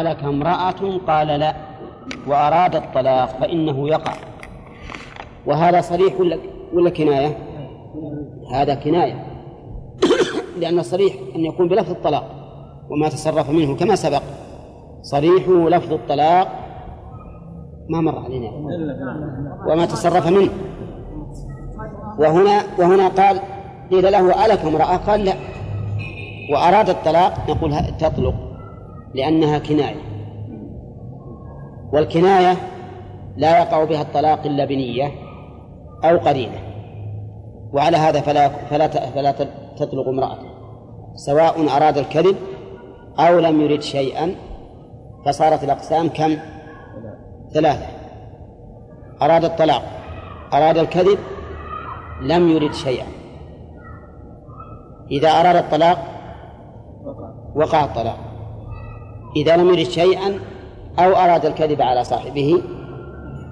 ألك امرأة قال لا وأراد الطلاق فإنه يقع. وهذا صريح ولا ولا كناية؟ هذا كناية. لأن الصريح أن يكون بلفظ الطلاق وما تصرف منه كما سبق. صريحه لفظ الطلاق ما مر علينا. وما تصرف منه. وهنا وهنا قال قيل له ألك امرأة؟ قال لا. وأراد الطلاق نقول تطلق. لأنها كناية. والكناية لا يقع بها الطلاق إلا بنية أو قرينة. وعلى هذا فلا فلا فلا تطلق امرأة. سواء أراد الكذب أو لم يرد شيئا فصارت الأقسام كم؟ ثلاثة. أراد الطلاق أراد الكذب لم يرد شيئا. إذا أراد الطلاق وقع الطلاق. إذا لم يرد شيئا أو أراد الكذب على صاحبه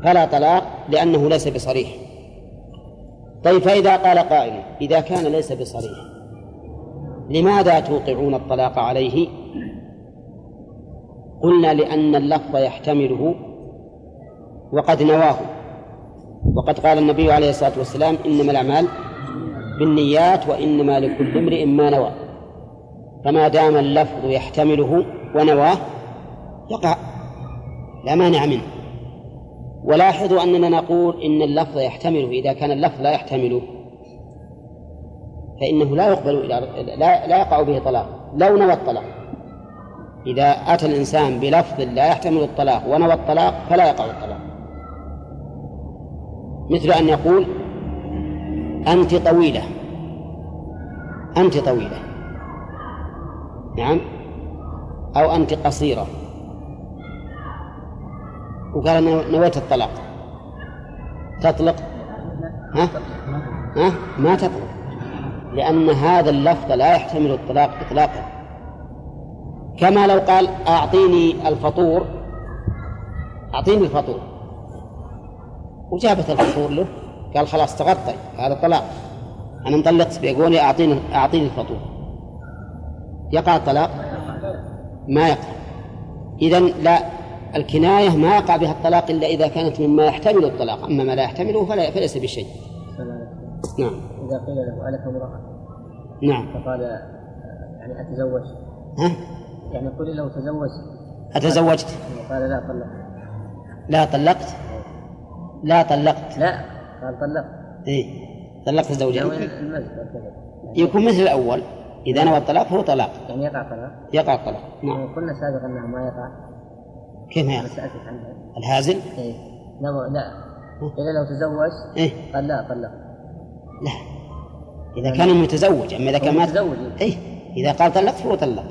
فلا طلاق لأنه ليس بصريح. طيب فإذا قال قائل إذا كان ليس بصريح لماذا توقعون الطلاق عليه؟ قلنا لأن اللفظ يحتمله وقد نواه. وقد قال النبي عليه الصلاة والسلام إنما الأعمال بالنيات وإنما لكل امرئ ما نوى. فما دام اللفظ يحتمله ونواه يقع لا مانع منه. ولاحظوا أننا نقول إن اللفظ يحتمله إذا كان اللفظ لا يحتمله فإنه لا يقبل إلى لا, لا يقع به طلاق لو نوى الطلاق. إذا أتى الإنسان بلفظ لا يحتمل الطلاق ونوى الطلاق فلا يقع الطلاق. مثل أن يقول أنت طويلة أنت طويلة. نعم؟ أو أنت قصيرة. وقال نويت الطلاق. تطلق؟ ها؟ ها؟ ما تطلق. لأن هذا اللفظ لا يحتمل الطلاق إطلاقا. كما لو قال أعطيني الفطور أعطيني الفطور. وجابت الفطور له. قال خلاص تغطي هذا طلاق. أنا انطلقت بيقولي أعطيني أعطيني الفطور. يقع الطلاق؟ ما يقع. إذا لا الكناية ما يقع بها الطلاق إلا إذا كانت مما يحتمل الطلاق. أما ما لا يحتمله فلا فليس بشيء. نعم. إذا قيل له ألك امرأة. نعم. فقال يعني أتزوج. ها؟ يعني قل له تزوج أتزوجت؟ قال لا طلقت. لا طلقت؟ لا طلقت. لا قال طلقت. إيه. طلقت زوجتي يكون مثل الأول. إذا نوى الطلاق فهو طلاق. يعني يقع طلاق؟ يقع الطلاق. نعم. قلنا سابقا أنه ما يقع. كيف ما يقع؟ سألتك عنها. الهازل؟ إيه. نوى لا. قيل لو تزوج إيه. قال لا طلق لا. إذا كان متزوج أما إذا كان ما متزوج. إيه. إذا قال طلقت فهو طلق.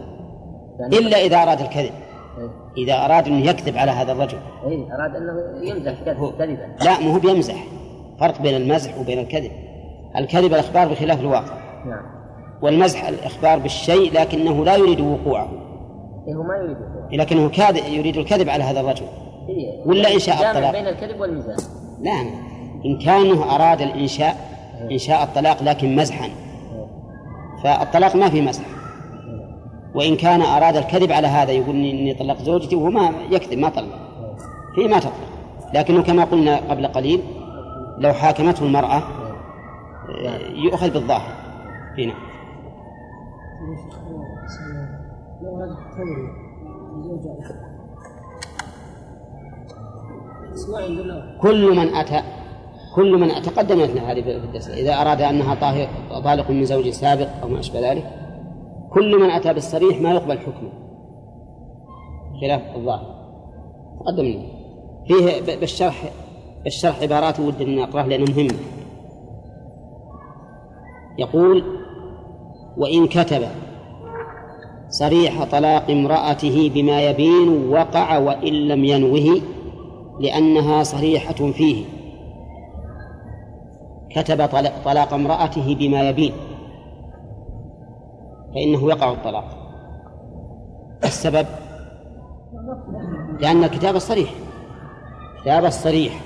يعني إلا إذا أراد الكذب. إيه. إذا أراد أن يكذب على هذا الرجل. إيه أراد أنه يمزح كذب- كذبا. لا مو هو بيمزح. فرق بين المزح وبين الكذب. الكذب الإخبار بخلاف الواقع. نعم. والمزح الإخبار بالشيء لكنه لا يريد وقوعه. إيه هو ما يريد الكذب. لكنه كاذب يريد الكذب على هذا الرجل. إيه. ولا إنشاء الطلاق. بين الكذب والمزاح. لا. إن كانه أراد الإنشاء إنشاء الطلاق لكن مزحا. فالطلاق ما في مزح. وإن كان أراد الكذب على هذا يقول إني طلقت زوجتي وهو ما يكذب ما طلق. فيه ما تطلق. لكنه كما قلنا قبل قليل لو حاكمته المرأة يؤخذ بالظاهر. هنا. كل من أتى كل من تقدمت لنا هذه في الدرس. إذا أراد أنها طالق من زوج سابق أو ما أشبه ذلك كل من أتى بالصريح ما يقبل حكمه. خلاف الظاهر. تقدم فيه بالشرح بالشرح عبارات ود أن أقرأها لأنها مهمة. يقول وإن كتب. صريح طلاق امرأته بما يبين وقع وإن لم ينوه لأنها صريحة فيه. كتب طلاق, امرأته بما يبين. فإنه يقع الطلاق. السبب؟ لأن الكتاب الصريح كتاب الصريح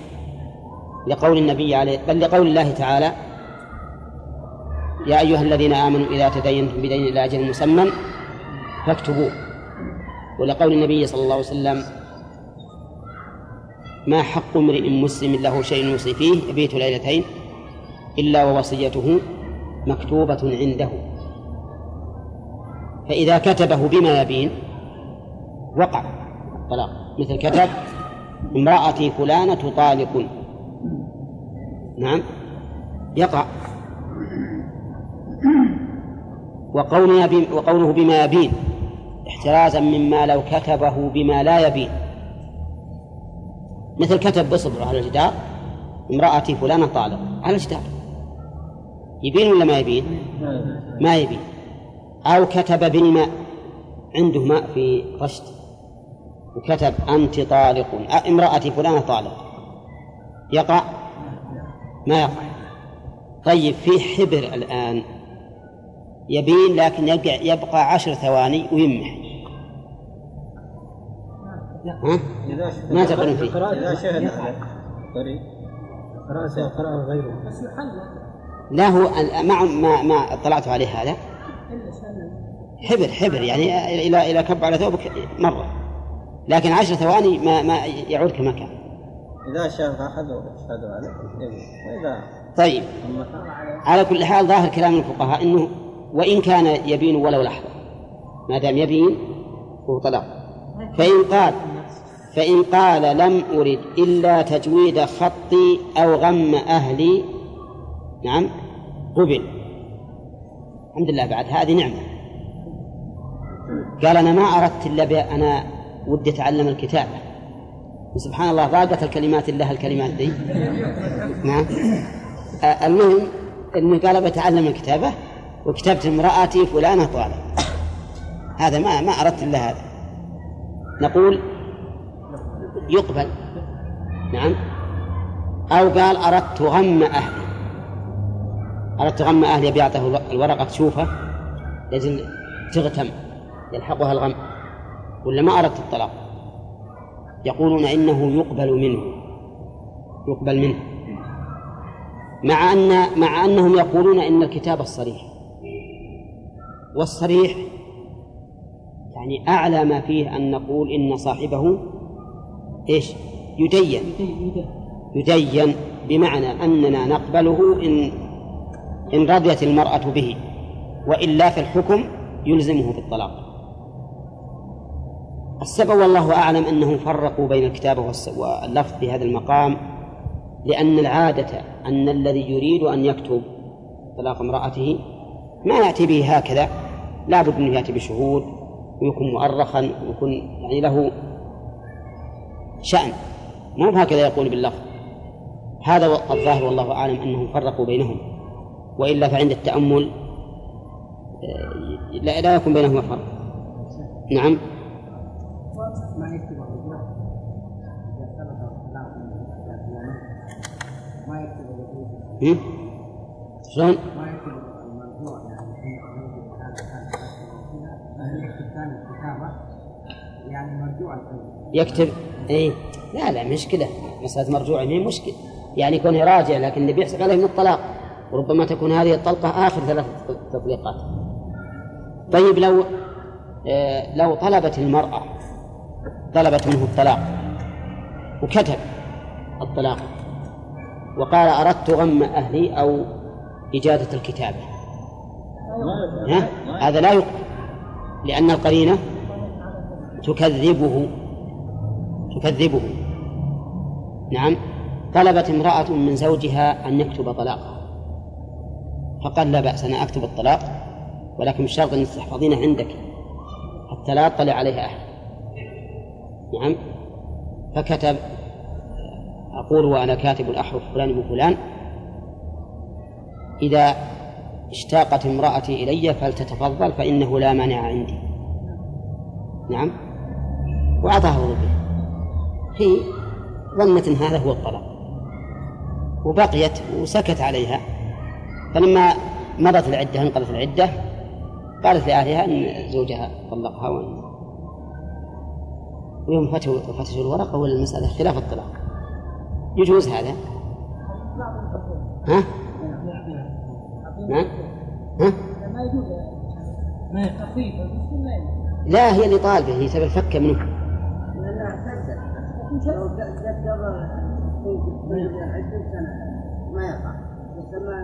لقول النبي عليه بل لقول الله تعالى يا أيها الذين آمنوا إذا تدينتم بدين إلى أجل مسمى فاكتبوه. ولقول النبي صلى الله عليه وسلم ما حق امرئ مسلم له شيء يوصي فيه يبيت ليلتين إلا ووصيته مكتوبة عنده. فإذا كتبه بما يبين وقع الطلاق. مثل كتب امرأتي فلانة طالق. نعم يقع. وقوله وقوله بما يبين احترازا مما لو كتبه بما لا يبين. مثل كتب بصبر على الجدار امرأتي فلانة طالق على الجدار يبين ولا ما يبين؟ ما يبين. أو كتب بالماء عنده ماء في رشد. وكتب أنت طالق امرأتي فلانة طالق. يقع ما يقع طيب في حبر الآن. يبين لكن يبقى, يبقى عشر ثواني ويمح ها؟ ما تقولون فيه؟ إذا شهد قريب قراءة قراءة غيره. بس لا. هو ما ما ما اطلعت عليه هذا حبر حبر يعني إلى إلى كب على ثوبك مرة. لكن عشر ثواني ما ما يعود كما كان. إذا شاف أحد أشهد عليه طيب. على كل حال ظاهر كلام الفقهاء إنه وإن كان يبين ولو لحظة. ما دام يبين هو طلاق. فإن قال فإن قال لم أرد إلا تجويد خطي أو غم أهلي نعم قبل. الحمد لله بعد. هذه نعمة. قال أنا ما أردت إلا أنا ودي أتعلم الكتابه وسبحان الله ضاقت الكلمات إلا الكلمات دي. نعم. المهم انه قال بتعلم الكتابة. وكتبت امرأتي فلانة طالب هذا ما ما أردت إلا هذا. نقول يقبل. نعم. أو قال أردت غم أهلي. أردت غم أهلي بيعطه الورقة. تشوفه لازم تغتم. يلحقها الغم. ولا ما أردت الطلاق؟ يقولون إنه يقبل منه. يقبل منه. مع أن مع أنهم يقولون إن الكتاب الصريح. والصريح يعني أعلى ما فيه أن نقول إن صاحبه إيش؟ يدين يدين بمعنى أننا نقبله إن إن رضيت المرأة به وإلا في الحكم يلزمه بالطلاق. السبب والله أعلم أنهم فرقوا بين الكتابة واللفظ في هذا المقام لأن العادة أن الذي يريد أن يكتب طلاق امرأته ما يأتي به هكذا لا بد أنه يأتي بشهود ويكون مؤرخا ويكون يعني له شأن. مو هكذا يقول باللفظ. هذا الظاهر والله أعلم أنهم فرقوا بينهم. وإلا فعند التأمل آه، لا, لا يكون بينهما فرق. نعم. يكتب ما يكتب شلون؟ يكتب؟ اي لا لا مشكلة. مساله مرجوعه ما مشكلة. يعني يكون راجع لكن النبي يحسب عليه من الطلاق. وربما تكون هذه الطلقة آخر ثلاث تطليقات. طيب لو آه لو طلبت المرأة طلبت منه الطلاق وكتب الطلاق وقال أردت غم أهلي أو إجازة الكتابة. ها؟ هذا لا يقبل. لأن القرينة تكذبه. تكذبه. نعم. طلبت امرأة من زوجها أن يكتب طلاقها. فقال لا بأس أنا أكتب الطلاق ولكن بشرط أن تحفظينه عندك. حتى لا يطلع عليها أحد. نعم. فكتب أقول وأنا كاتب الأحرف فلان وفلان إذا اشتاقت امرأتي إلي فلتتفضل فإنه لا مانع عندي. نعم. وأعطاها وظيفة هي ظنت أن هذا هو الطلاق. وبقيت وسكت عليها. فلما مضت العدة انقضت العدة قالت لأهلها أن زوجها طلقها وأن ويوم فتحوا فتشوا الورقة ولا المسألة خلاف الطلاق. يجوز هذا؟ ها؟ نعم ها؟ ما لا هي اللي طالبة هي تبي الفكة منه. لو جت قبل 20 سنة ما يقع بس لما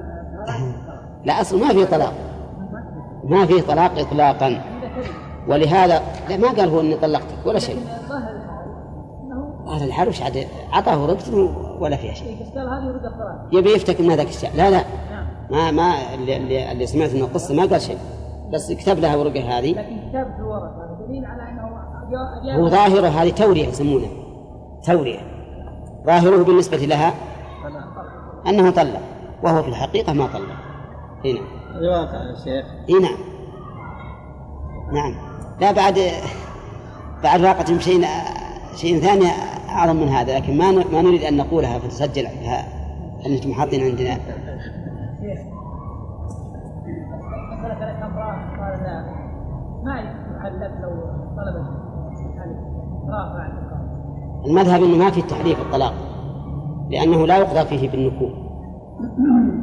طلق لا أصل ما في طلاق. ما في طلاق إطلاقا. ولهذا لا ما قال هو إني طلقتك ولا شيء. أهل الحال وش عاد عطاه رقبته ولا فيها شيء. ورقه يبي يفتك من هذاك الشيء لا لا. ما ما اللي, اللي, اللي سمعت من القصة ما قال شيء. بس كتب لها ورقة هذه. لكن كتاب في الورق هذا. دليل على أنه هو ظاهرة هذه تورية يسمونها. تورية ظاهره بالنسبة لها أنه طلق وهو في الحقيقة ما طلق. هنا الواقع يا شيخ. إي نعم. نعم. لا بعد بعد واقع شيء شيء ثاني أعظم من هذا لكن ما ما نريد أن نقولها فتسجل ها- أنتم حاطين عندنا. ما يحلف لو طلبت الحلف. رافع. المذهب إنه ما في تحريف الطلاق لأنه لا يقضى فيه بالنكول.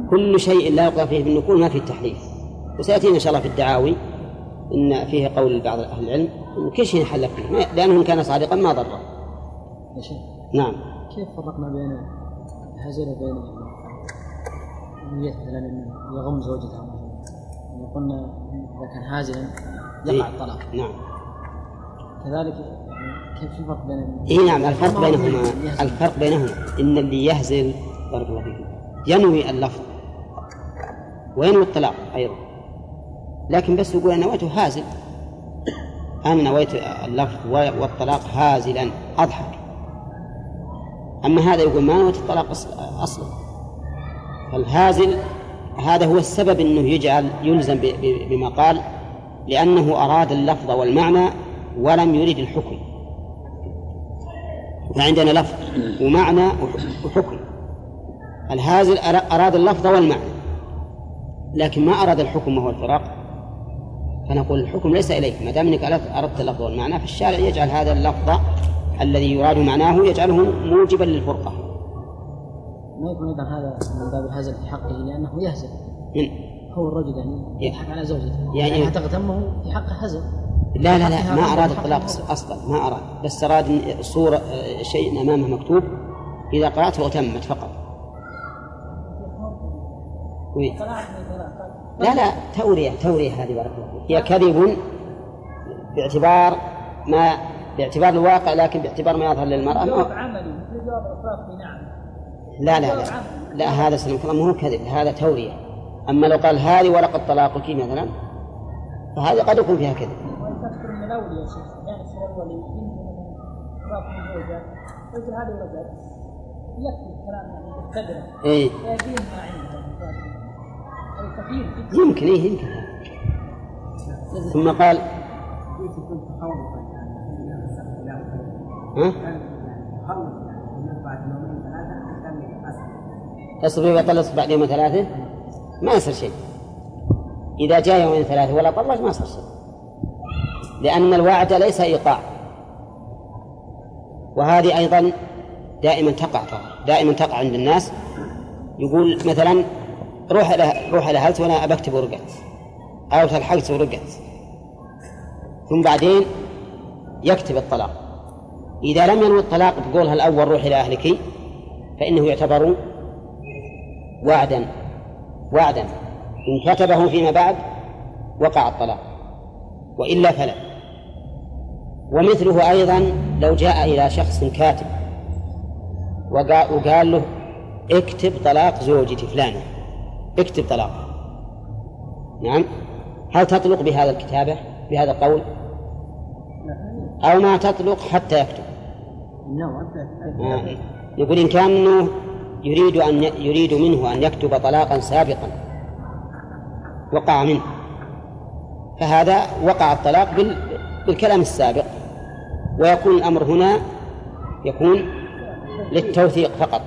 كل شيء لا يقضى فيه بالنكول ما فيه تحريف. وسيأتينا إن شاء الله في الدعاوي إن فيه قول بعض أهل العلم إن كل شيء يحلف فيه لأنه ان كان صادقا ما ضره نعم. كيف فرقنا بين الهزل وبين نية مثلا انه يغم زوجته يعني قلنا إذا كان هازلا يقع إيه. الطلاق. نعم. كذلك كيف بين اي نعم الفرق بينهما. الفرق بينهما. إن اللي يهزل بارك الله فيكم ينوي اللفظ. وينوي الطلاق أيضا. لكن بس يقول أنا نويته هازل. أنا نويت اللفظ والطلاق هازلا أضحك. أما هذا يقول ما نويت الطلاق أصلا. فالهازل هذا هو السبب إنه يجعل يلزم بما قال لأنه أراد اللفظ والمعنى ولم يرد الحكم. فعندنا لفظ ومعنى وح- وحكم الهازل أرا- أراد اللفظ والمعنى. لكن ما أراد الحكم وهو الفراق. فنقول الحكم ليس إليك. ما دام أنك أردت- اللفظ والمعنى فالشارع يجعل هذا اللفظ الذي يراد معناه يجعله موجبا للفرقة. ما يكون أيضا هذا من باب الهزل في حقه لأنه يهزل هو الرجل يعني يضحك على زوجته. يعني- يعني تغتمه في حقه هزل لا لا لا ما أراد الطلاق. أصلا ما أراد بس أراد صورة شيء أمامه مكتوب إذا قرأته أتمت فقط وي. لا لا تورية تورية هذه بارك الله. هي كذب باعتبار ما باعتبار الواقع لكن باعتبار ما يظهر للمرأة جواب ما عملي نعم لا لا لا لا هذا سلمك الله ما هو كذب هذا تورية أما لو قال هذه ورقة طلاقك مثلا فهذه قد يكون فيها كذب الأول يا شيخ. يعني الأول رافع من زوجها يقول هذه ولد يكفي الكلام يعني إيه. فيبين ما عنده هذا كثير جدا يمكن إيه يمكن. ثم قال ها؟ تصبر وطلق بعد يوم ثلاثة ما يصير شيء. إذا جاء يومين ثلاثة ولا طلق ما يصير شيء. لأن الوعد ليس إيقاع. وهذه أيضا دائما تقع دائما تقع عند الناس. يقول مثلا روح إلى روح إلى هلت وأنا بكتب ورقة أو تلحقت ورقة ثم بعدين يكتب الطلاق. إذا لم ينوي الطلاق بقولها الأول روح إلى أهلك فإنه يعتبر وعدا وعدا. إن كتبه فيما بعد وقع الطلاق. وإلا فلا. ومثله أيضا لو جاء إلى شخص كاتب وقا- وقال له اكتب طلاق زوجتي فلانة اكتب طلاق. نعم. هل تطلق بهذا الكتابة؟ بهذا القول؟ أو ما تطلق حتى يكتب. آه. يقول إن كان أنه يريد أن يريد منه أن يكتب طلاقا سابقا وقع منه. فهذا وقع الطلاق بال... بالكلام السابق. ويكون الأمر هنا يكون للتوثيق فقط.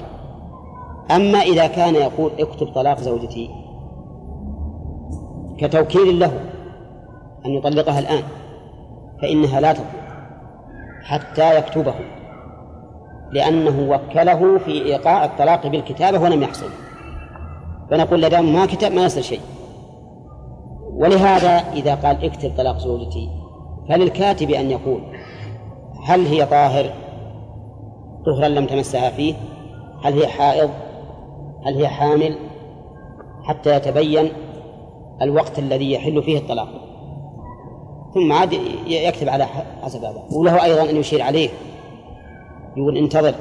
أما إذا كان يقول اكتب طلاق زوجتي كتوكيل له أن يطلقها الآن فإنها لا تطلق حتى يكتبه لأنه وكله في إيقاع الطلاق بالكتابة ولم يحصل. فنقول لدام ما كتب ما يصير شيء. ولهذا إذا قال اكتب طلاق زوجتي فللكاتب أن يقول هل هي طاهر طهرا لم تمسها فيه؟ هل هي حائض؟ هل هي حامل؟ حتى يتبين الوقت الذي يحل فيه الطلاق. ثم عاد يكتب على حسب هذا وله أيضا أن يشير عليه. يقول انتظر.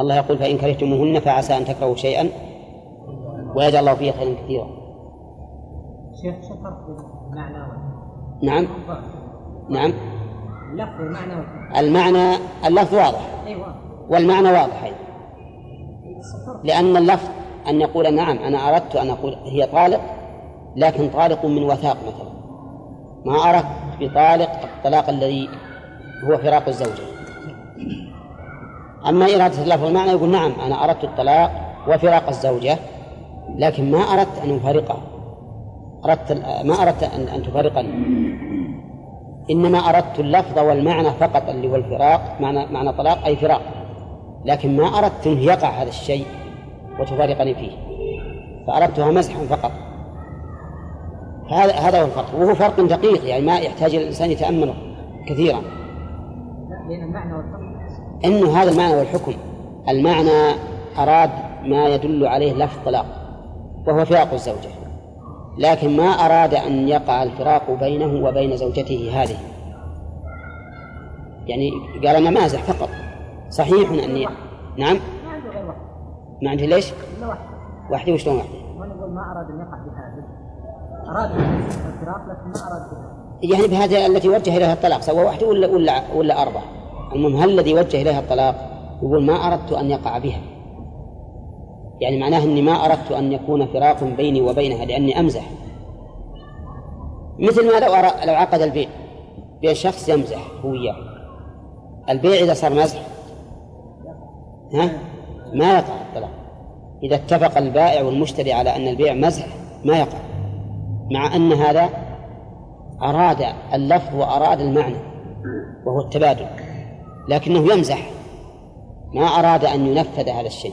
الله يقول فإن كرهتموهن فعسى أن تكرهوا شيئا. ويجعل الله فيه خيرا كثيرا. شيخ بين المعنى نعم. نعم. اللفظ والمعنى والفرق المعنى اللفظ واضح. أيوه. والمعنى واضح أيضا. لأن اللفظ أن يقول نعم أنا أردت أن أقول هي طالق لكن طالق من وثاق مثلا. ما أردت بطالق الطلاق الذي هو فراق الزوجة. أما إرادة اللفظ والمعنى يقول نعم أنا أردت الطلاق وفراق الزوجة لكن ما أردت أن أفارقها. أردت ما أردت أن أن تفارقني. إنما أردت اللفظ والمعنى فقط اللي هو الفراق معنى معنى طلاق أي فراق. لكن ما أردت أن يقع هذا الشيء وتفارقني فيه. فأردتها مزحا فقط. هذا هذا هو الفرق. وهو فرق دقيق يعني ما يحتاج الإنسان يتأمله كثيرا. بين المعنى والفرق إنه هذا المعنى والحكم. المعنى أراد ما يدل عليه لفظ طلاق وهو فراق الزوجة. لكن ما أراد أن يقع الفراق بينه وبين زوجته هذه يعني قال أنا مازح فقط صحيح اني نعم ما عندي ليش؟ وحدي وشلون وحدي؟ ما أراد أن يقع بها زوج. اراد الفراق لكن ما بها يعني بهذه التي وجه إليها الطلاق سواء واحدة ولا ولا ولا أربعة المهم هل الذي وجه إليها الطلاق يقول ما أردت أن يقع بها يعني معناه إني ما أردت أن يكون فراق بيني وبينها لأني أمزح. مثل ما لو لو عقد البيع بين شخص يمزح هو وياه. البيع إذا صار مزح ها؟ ما يقع الطلاق. إذا اتفق البائع والمشتري على أن البيع مزح ما يقع. مع أن هذا أراد اللفظ وأراد المعنى وهو التبادل لكنه يمزح. ما أراد أن ينفذ هذا الشيء.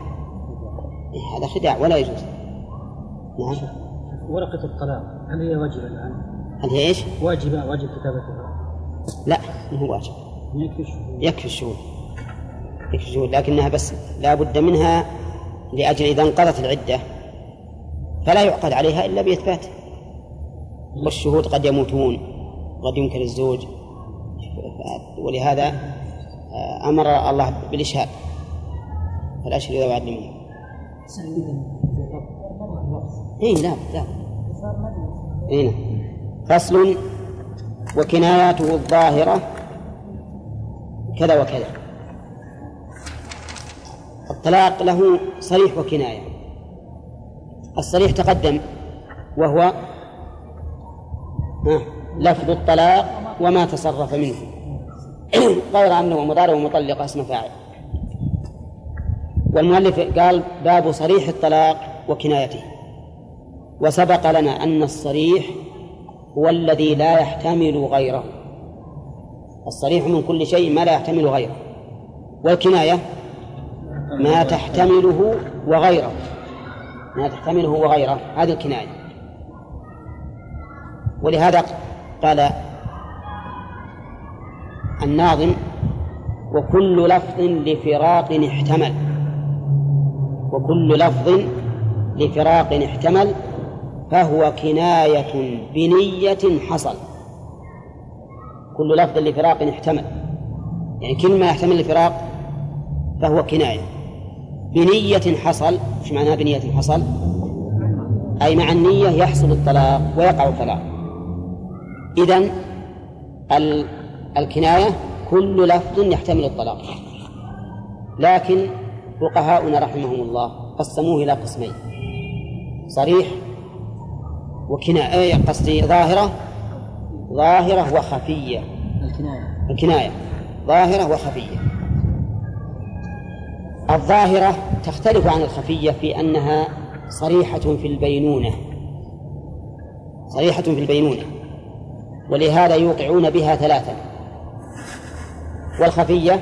هذا خداع ولا يجوز. نعم. ورقة الطلاق هل هي واجبة الآن؟ هل هي إيش؟ واجبة واجب كتابتها لا ما هو واجب. يكفي الشهود. يكفي الشهود. يكفي الشهود لكنها بس لا بد منها لأجل إذا انقضت العدة فلا يعقد عليها إلا بإثبات. والشهود قد يموتون قد ينكر الزوج. ولهذا آه، أمر الله بالإشهاد. فالأشهر إذا وعد إيه لا لا. نعم. فصل وكناياته الظاهرة كذا وكذا. الطلاق له صريح وكناية. الصريح تقدم وهو لفظ الطلاق وما تصرف منه. غير أنه ومضارع ومطلقة اسم فاعل. والمؤلف قال باب صريح الطلاق وكنايته. وسبق لنا أن الصريح هو الذي لا يحتمل غيره. الصريح من كل شيء ما لا يحتمل غيره. والكناية ما تحتمله وغيره. ما تحتمله وغيره. هذه الكناية. ولهذا قال الناظم وكل لفظ لفراق احتمل. وكل لفظ لفراق احتمل فهو كناية بنية حصل. كل لفظ لفراق احتمل. يعني كل ما يحتمل الفراق فهو كناية. بنية حصل إيش معناها بنية حصل؟ أي مع النية يحصل الطلاق ويقع الطلاق. إذن ال- الكناية كل لفظ يحتمل الطلاق. لكن فقهاؤنا رحمهم الله قسموه إلى قسمين صريح وكناية قصدي ظاهرة ظاهرة وخفية. الكناية. الكناية ظاهرة وخفية. الظاهرة تختلف عن الخفية في أنها صريحة في البينونة. صريحة في البينونة ولهذا يوقعون بها ثلاثة والخفية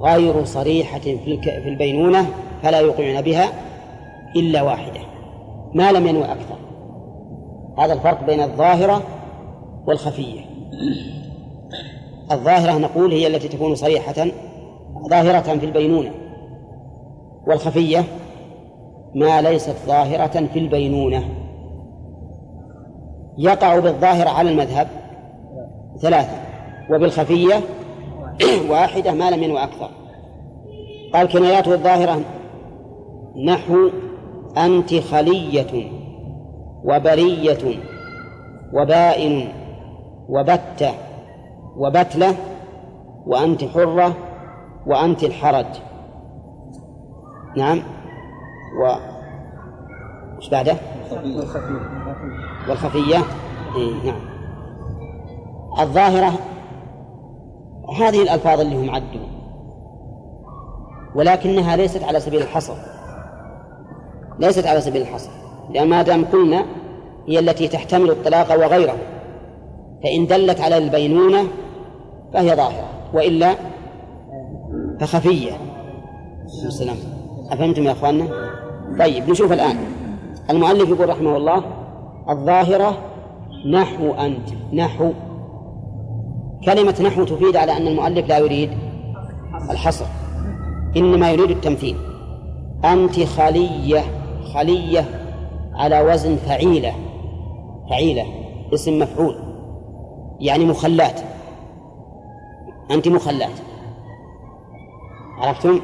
غير صريحة في البينونة فلا يوقعون بها إلا واحدة ما لم ينوي أكثر. هذا الفرق بين الظاهرة والخفية. الظاهرة نقول هي التي تكون صريحة ظاهرة في البينونة والخفية ما ليست ظاهرة في البينونة. يقع بالظاهرة على المذهب ثلاثة وبالخفية واحدة ما لم ينوى أكثر. قال كناياته الظاهرة نحو أنت خلية وبرية وبائن وبتة وبتلة وأنت حرة وأنت الحرج. نعم. و وش بعده؟ والخفية. إيه نعم. الظاهرة هذه الألفاظ اللي هم عدوا. ولكنها ليست على سبيل الحصر. ليست على سبيل الحصر. لأن ما دام قلنا هي التي تحتمل الطلاق وغيره فإن دلت على البينونة فهي ظاهرة وإلا فخفية. السلام. أفهمتم يا أخواننا؟ طيب نشوف الآن. المؤلف يقول رحمه الله الظاهرة نحو أنت نحو كلمة نحو تفيد على أن المؤلف لا يريد الحصر إنما يريد التمثيل أنت خلية خلية على وزن فعيلة فعيلة اسم مفعول يعني مخلات أنت مخلات عرفتم؟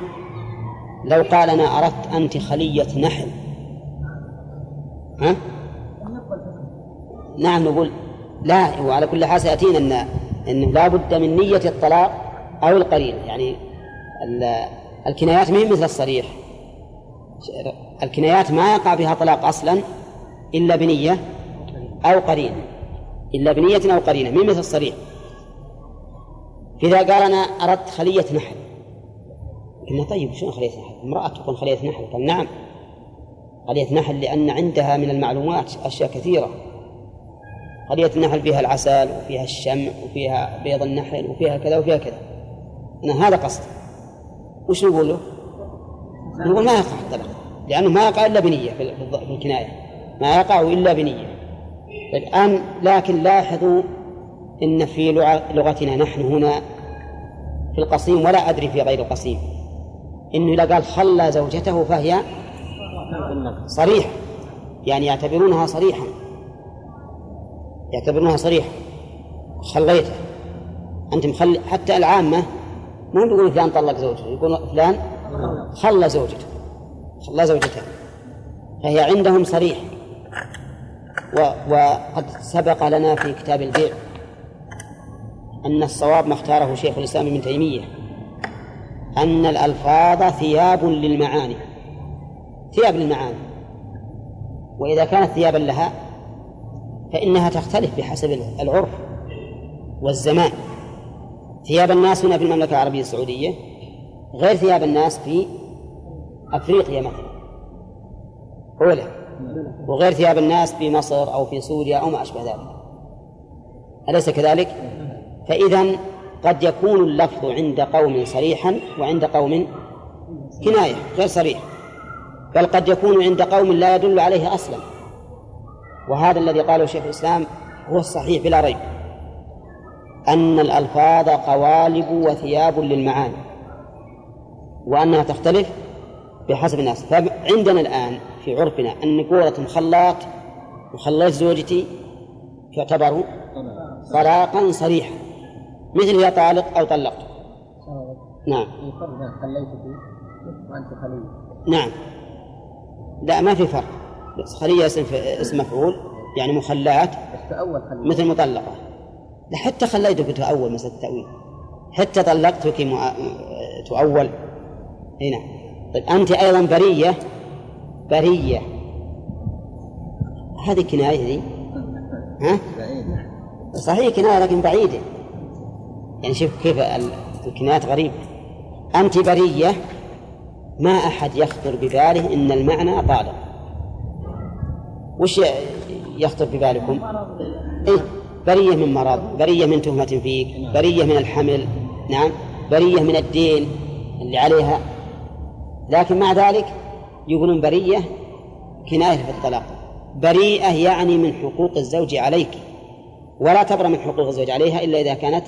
لو قال أنا أردت أنت خلية نحل ها؟ نعم نقول لا وعلى كل حال سيأتينا أنه لا بد من نية الطلاق أو القرين. يعني ال- الكنايات ما مثل الصريح. الكنايات ما يقع بها طلاق أصلا إلا بنية أو قرينة إلا بنية أو قرينة. مو مثل الصريح. فإذا قال أنا أردت خلية نحل. قلنا طيب شنو خلية نحل؟ امرأة تكون خلية نحل. قال نعم. خلية نحل لأن عندها من المعلومات أشياء كثيرة. خلية النحل فيها العسل وفيها الشمع وفيها بيض النحل وفيها كذا وفيها كذا؟ أنا هذا قصدي وش نقول له؟ نقول ما يقع الطلاق لأنه ما يقع إلا بنية في الكناية. ما يقع إلا بنية. الآن لكن لاحظوا إن في لغتنا نحن هنا في القصيم ولا أدري في غير القصيم. إنه إذا قال خلى زوجته فهي صريحة. يعني يعتبرونها صريحة. يعتبرونها صريحة. خليته. أنت مخلي حتى العامة ما يقولون فلان طلق زوجته يقولون فلان خلى زوجته. خلى زوجته فهي عندهم صريح. و وقد سبق لنا في كتاب البيع أن الصواب ما اختاره شيخ الإسلام ابن تيمية أن الألفاظ ثياب للمعاني. ثياب للمعاني. وإذا كانت ثيابا لها فإنها تختلف بحسب العرف والزمان. ثياب الناس هنا في المملكة العربية السعودية غير ثياب الناس في أفريقيا مثلا. أولى وغير ثياب الناس في مصر أو في سوريا أو ما أشبه ذلك. أليس كذلك؟ فإذا قد يكون اللفظ عند قوم صريحا وعند قوم كناية غير صريح. بل قد يكون عند قوم لا يدل عليه أصلا. وهذا الذي قاله شيخ الإسلام هو الصحيح بلا ريب. أن الألفاظ قوالب وثياب للمعاني وأنها تختلف بحسب الناس. فعندنا الآن في عرفنا أن قولة مخلات مخلات زوجتي تعتبر طلاقا صريحا مثل يا طالق أو طلقت. نعم. خليتك وأنت خليل. نعم. لا ما في فرق. بس خلية اسم اسم مفعول يعني مخلات مثل مطلقة. حتى خليتك تؤول مسألة التأويل. حتى طلقتك مع... تؤول. هنا طيب أنت أيضا برية؟ برية. هذه كناية دي؟ ها؟ صحيح كناية لكن بعيدة. يعني شوف كيف ال- الكنايات غريبة أنت برية؟ ما أحد يخطر بباله إن المعنى طالق وش يخطر ببالكم؟ إيه برية من مرض برية من تهمة فيك برية من الحمل نعم برية من الدين اللي عليها. لكن مع ذلك يقولون برية كناية في الطلاق. بريئة يعني من حقوق الزوج عليك. ولا تبرأ من حقوق الزوج عليها إلا إذا كانت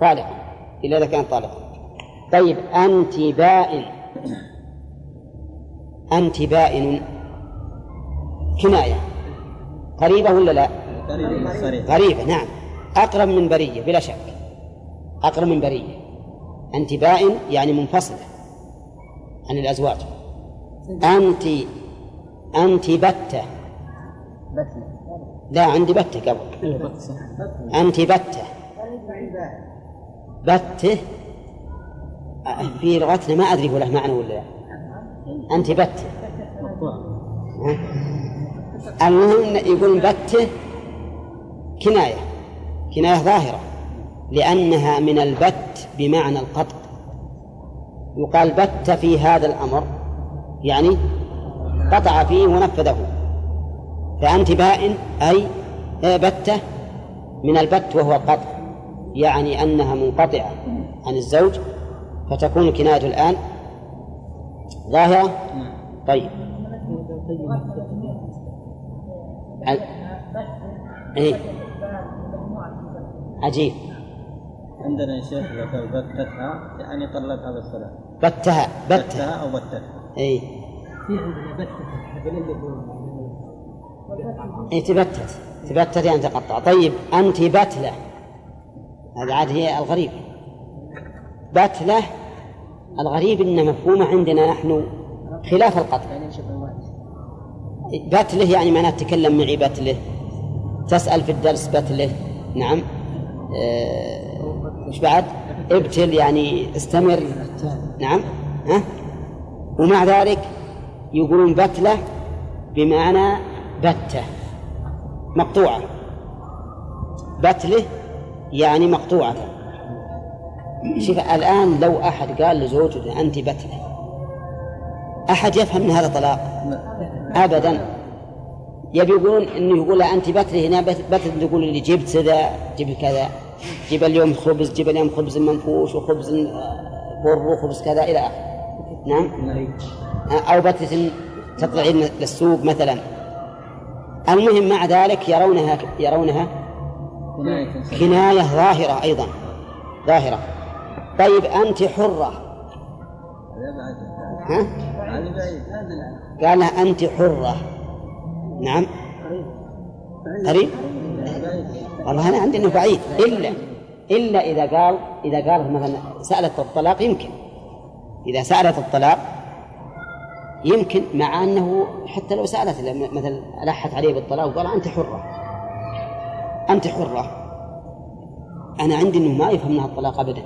طالقة. إلا إذا كانت طالقة. طيب أنت بائن أنت بائن كناية قريبة ولا لا؟ قريب صريح غريبة نعم. أقرب من برية بلا شك. أقرب من برية. أنت بائن يعني منفصلة عن الأزواج. أنت أنت بتة. لا عندي بتة قبل. أنت بتة. بتة؟ في لغتنا ما أدري هو له معنى ولا لا. أنت بتة؟ المهم يقول بتة كناية كناية ظاهرة لأنها من البت بمعنى القطع. يقال بت في هذا الأمر يعني قطع فيه ونفذه. فأنت بائن أي بتة من البت وهو القطع يعني أنها منقطعة عن الزوج فتكون الكناية الآن ظاهرة. طيب. ع- إيه. عجيب. عندنا يا شيخ لو قال بتتها يعني طلقها بالصلاة بتها بتها بتها أو بتتها إيه. في عندنا اللي إيه تبتت. تبتت يعني تقطع. طيب أنت بتلة. هذه عاد هي الغريب. بتلة الغريب أن مفهومه عندنا نحن خلاف القطع. بتله يعني معناه تكلم معي بتله تسأل في الدرس بتله نعم. آه، إيش بعد؟ ابتل يعني استمر. نعم. ها؟ ومع ذلك يقولون بتله بمعنى بتة. مقطوعة. بتله يعني مقطوعة. شوف الآن لو أحد قال لزوجته أنت بتلة أحد يفهم أن هذا طلاق أبدا. يبي يقولون إنه يقول أنت بتله هنا بت بت تقول لي جبت كذا جبت كذا. جيب اليوم خبز جيب اليوم خبز منفوش وخبز بر وخبز كذا إلى آخره. نعم؟ أو بتة تطلعين للسوق مثلا. المهم مع ذلك يرونها يرونها كناية ظاهرة أيضا. ظاهرة. طيب أنت حرة. ها؟ بعيد قال لها أنت حرة. نعم. قريب؟ والله أنا عندي أنه بعيد. إلا إلا إذا قال إذا قال مثلا سألت الطلاق يمكن. إذا سألت الطلاق يمكن مع أنه حتى لو سألت مثلا ألحت عليه بالطلاق وقال أنت حرة. أنت حرة. أنا عندي أنه ما يفهم منها الطلاق أبدا.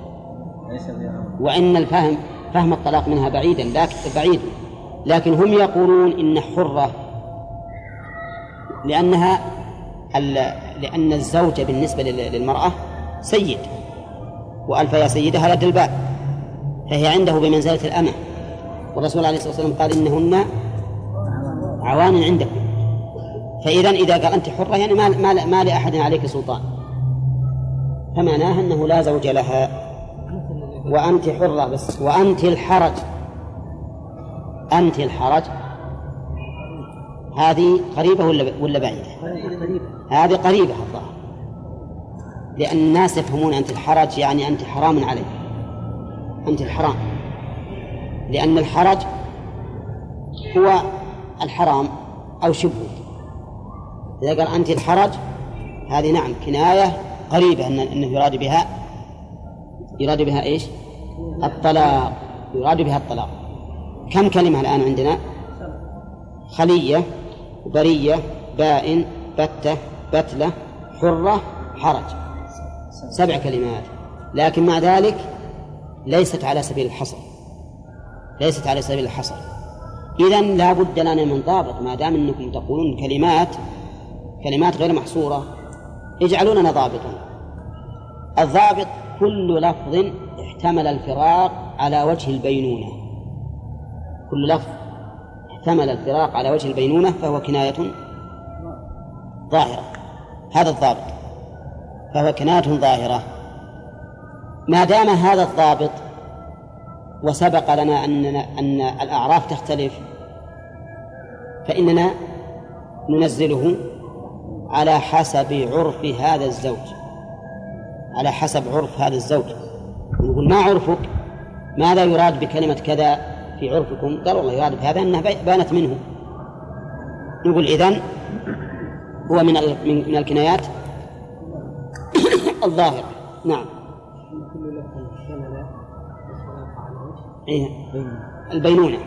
وإن الفهم فهم الطلاق منها بعيدا لكن بعيد. لكن هم يقولون إن حرة لأنها لأن الزوج بالنسبة لل- للمرأة سيد. وألف يا سيدها لدى الباب فهي عنده بمنزلة الأمة. والرسول عليه الصلاة والسلام قال إنهن عوان عندكم. فإذا إذا قال أنت حرة يعني ما ما ما لأحد عليك سلطان. فمعناها أنه لا زوج لها. وأنت حرة بس. وأنت الحرج. أنت الحرج؟ هذه قريبة ولا ولا بعيدة؟ هذه قريبة الظاهر. لأن الناس يفهمون أنت الحرج يعني أنت حرام عليك أنت الحرام. لأن الحرج هو الحرام أو شبهه إذا قال أنت الحرج هذه نعم كناية قريبة أن- أنه يراد بها يراد بها إيش؟ الطلاق. يراد بها الطلاق. كم كلمة الآن عندنا؟ خلية برية بائن بتة بتلة حرة حرج. سبع كلمات. لكن مع ذلك ليست على سبيل الحصر. ليست على سبيل الحصر. إذا لا بد لنا من ضابط ما دام أنكم تقولون كلمات كلمات غير محصورة اجعلوا ضابطا الضابط كل لفظ احتمل الفراق على وجه البينونة. كل لفظ احتمل الفراق على وجه البينونة فهو كناية ظاهرة. هذا الضابط فهو كناية ظاهرة. ما دام هذا الضابط وسبق لنا أننا أن الأعراف تختلف فإننا ننزله على حسب عرف هذا الزوج. على حسب عرف هذا الزوج. نقول ما عرفك؟ ماذا يراد بكلمة كذا؟ في عرفكم قال والله يراد بهذا أنها بانت منه. نقول إذن هو من من الكنايات الظاهرة. نعم. إيه؟ البينونة.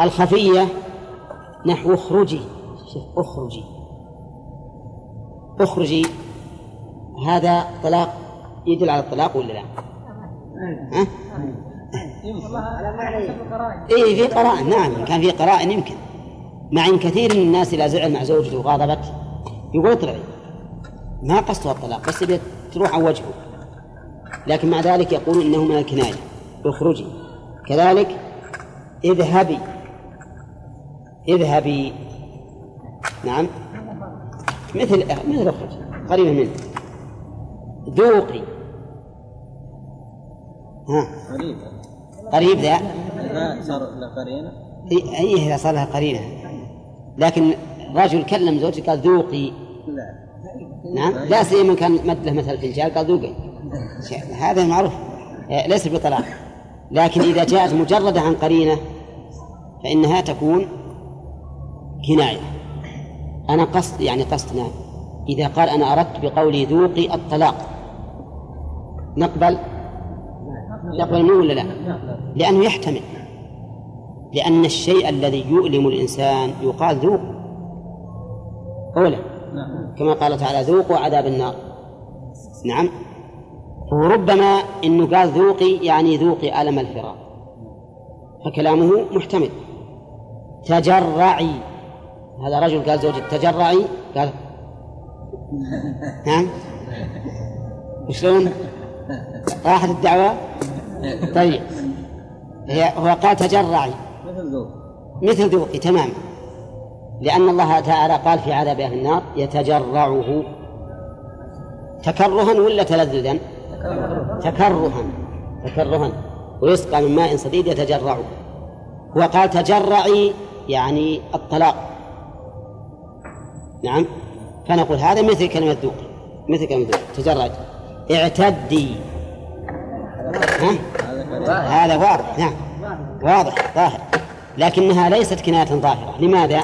الخفية نحو اخرجي. اخرجي. اخرجي. هذا طلاق يدل على الطلاق ولا لا؟ ها؟ اي في قرائن نعم كان في قرائن يمكن. مع إن كثير من الناس إذا زعل مع زوجته وغاضبت يقول اطلعي. ما قصدها الطلاق بس تروح عن وجهه. لكن مع ذلك يقول إنه من الكناية. اخرجي. كذلك اذهبي. اذهبي. نعم. مثل مثل اخرج قريبة منه. ذوقي. ها. قريب ذا؟ إذا صار لها قرينة. لكن رجل كلم زوجته قال ذوقي. لا. نعم لا سيما كان مد له مثل فنجان قال ذوقي. هذا معروف. ليس بطلاق لكن إذا جاءت مجردة عن قرينة فإنها تكون كناية. أنا قصد يعني قصدنا إذا قال أنا أردت بقولي ذوقي الطلاق نقبل نقبل منه ولا لا؟ لأنه يحتمل. لأن الشيء الذي يؤلم الإنسان يقال ذوق. أولا كما قال تعالى ذوقوا عذاب النار. نعم. وربما إنه قال ذوقي يعني ذوقي ألم الفراق فكلامه محتمل. تجرعي. هذا رجل قال زوجي تجرعي؟ قال نعم. وشلون؟ راحت الدعوة؟ طيب. هي هو قال تجرعي مثل ذوق. مثل ذوقي تماما لأن الله تعالى قال في عذاب أهل النار يتجرعه. تكرها ولا تلذذا؟ تكرها. تكرها. ويسقى من ماء صديد يتجرعه. هو قال تجرعي يعني الطلاق. نعم. فنقول هذا مثل كلمة ذوق. مثل كلمة ذوق. تجرد اعتدي؟ هذا واضح نعم. واضح ظاهر لكنها ليست كناية ظاهرة لماذا؟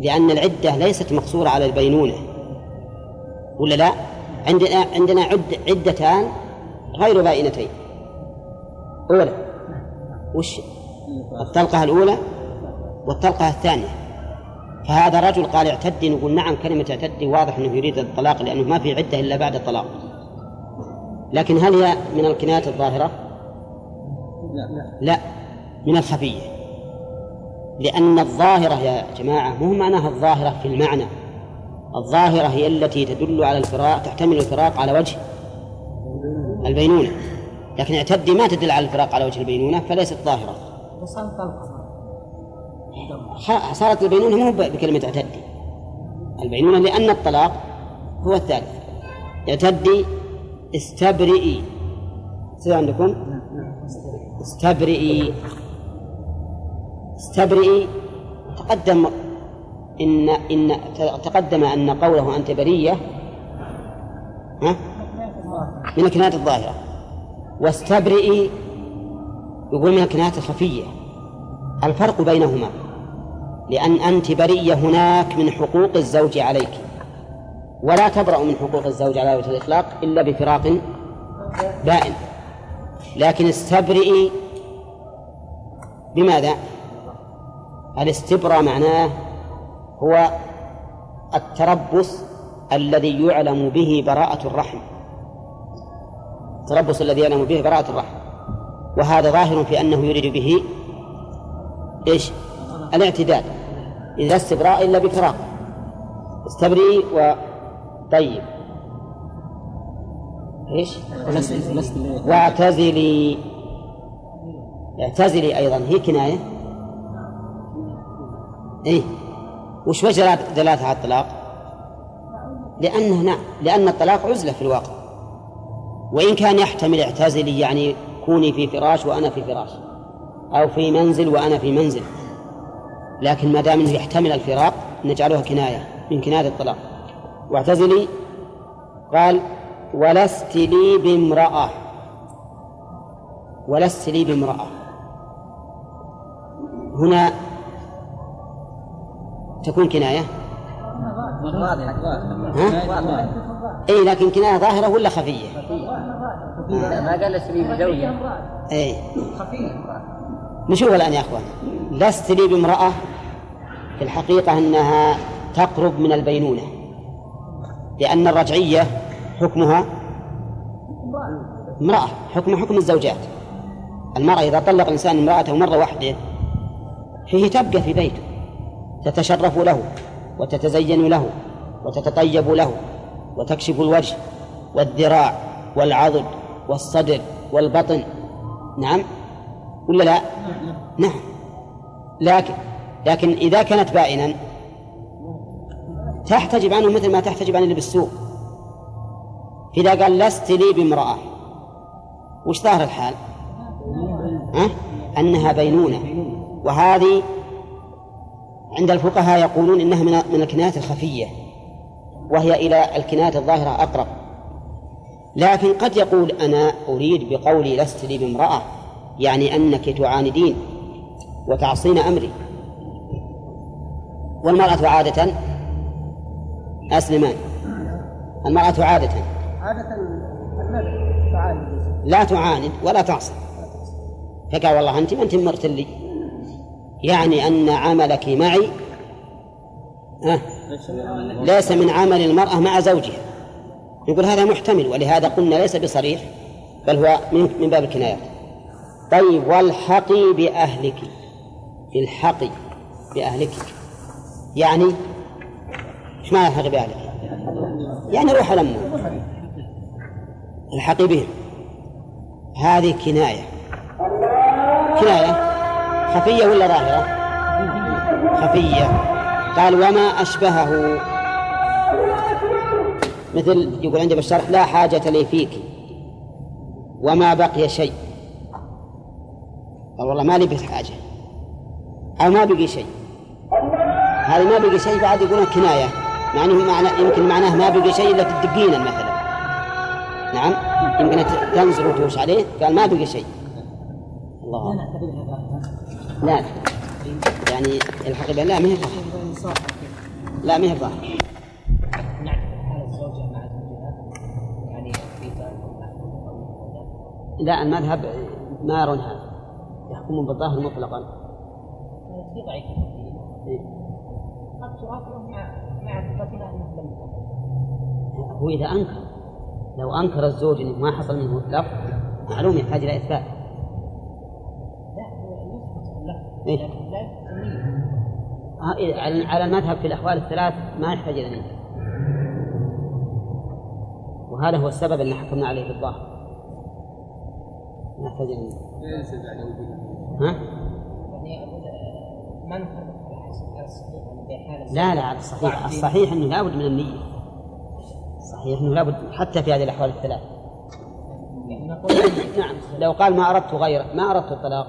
لأن العدة ليست مقصورة على البينونة. ولا لا؟ عندنا عندنا عد عدتان غير بائنتين أولى. وش؟ الطلقة الأولى والطلقة الثانية. فهذا رجل قال اعتدي نقول نعم كلمة اعتدي واضح أنه يريد الطلاق لأنه ما في عدة إلا بعد الطلاق. لكن هل هي من الكنايات الظاهرة؟ لا لا. من الخفية. لأن الظاهرة يا جماعة مو معناها الظاهرة في المعنى. الظاهرة هي التي تدل على الفراق تحتمل الفراق على وجه البينونة. لكن اعتدي ما تدل على الفراق على وجه البينونة فليست ظاهرة. صارت البينونة مو بكلمة اعتدي. البينونة لأن الطلاق هو الثالث. اعتدي استبرئي. سير عندكم؟ استبرئي. استبرئي. تقدم إن إن تقدم أن قوله أنت برية. ها؟ من الكنايات الظاهرة. واستبرئي يقول من الكنايات الخفية. الفرق بينهما. لأن أنت برية هناك من حقوق الزوج عليك. ولا تبرأ من حقوق الزوج على وجه الإطلاق إلا بفراق بائن لكن استبرئي بماذا؟ الاستبراء معناه هو التربص الذي يعلم به براءة الرحم. التربص الذي يعلم به براءة الرحم. وهذا ظاهر في أنه يريد به إيش؟ الاعتدال. إذا استبراء إلا بفراق. استبرئي و طيب. إيش؟ واعتزلي. اعتزلي أيضا. هي كناية؟ إيه. وش وجه دلالتها على الطلاق؟ لأنه نعم لأن الطلاق عزلة في الواقع. وإن كان يحتمل اعتزلي يعني كوني في فراش وأنا في فراش أو في منزل وأنا في منزل. لكن ما دام يحتمل الفراق نجعلها كناية من كناية الطلاق. واعتزلي. قال ولست لي بامرأة. ولست لي بامرأة. هنا تكون كناية. ها؟ اي لكن كناية ظاهرة ولا خفية؟ لا ما قال لست لي بزوجة. اي نشوف الآن يا أخوان. لست لي بامرأة. في الحقيقة أنها تقرب من البينونة. لأن الرجعية حكمها امرأة حكم حكم الزوجات. المرأة إذا طلق الإنسان امرأته مرة واحدة فيه تبقى في بيته تتشرف له وتتزين له وتتطيب له وتكشف الوجه والذراع والعضد والصدر والبطن. نعم؟ ولا لا؟ نعم. لكن لكن إذا كانت بائنا تحتجب عنه مثل ما تحتجب عن اللي بالسوق إذا قال لست لي بامرأة وش ظاهر الحال؟ ها؟ أنها بينونة وهذه عند الفقهاء يقولون إنها من من الكنايات الخفية وهي إلى الكنايات الظاهرة أقرب لكن قد يقول أنا أريد بقولي لست لي بامرأة يعني أنك تعاندين وتعصين أمري والمرأة عادة أسلمان المرأة عادة. عادة تعالي. لا تعاند ولا تعصي. فقال والله أنت ما أنت مرت لي. يعني أن عملك معي أه ليس من عمل المرأة مع زوجها. يقول هذا محتمل ولهذا قلنا ليس بصريح بل هو من, من باب الكنايات طيب والحقي بأهلك. الحقي بأهلك. يعني إيش معنى الحقي بأهلك؟ يعني روح لمه الحقي بهم هذه كناية. كناية. خفية ولا ظاهرة؟ خفية. قال وما أشبهه. مثل يقول عندي بالشرح لا حاجة لي فيك. وما بقي شيء. قال والله ما لي حاجة. أو ما بقي شيء. هذا ما بقي شيء بعد يقولون كناية. يعني معنى يمكن معناه ما بقي شيء إلا تدقينا مثلا. نعم؟ يمكن تنزل وتوش عليه قال ما بقي شيء. الله. لا يعني الحقيقة لا ما هي لا ما هي لا المذهب ما يرون هذا. يحكمون بالظاهر مطلقا. في ضعيف. إيه. قد مع انه لم هو إذا أنكر لو أنكر الزوج أنه ما حصل منه لفظ معلوم يحتاج إلى إثبات. لا هو يثبت له إيش؟ لكن لا يثبت آه، إيه، على على المذهب في الأحوال الثلاث ما يحتاج إلى نية. وهذا هو السبب اللي حكمنا عليه بالظاهر ما يحتاج إلى نية. ها؟ يعني أقول آه، ما نفرق على حسب لا لا الصحيح الصحيح أنه لابد من النية. الصحيح أنه لابد حتى في هذه الأحوال الثلاث. نعم. لو قال ما أردت غير ما أردت الطلاق.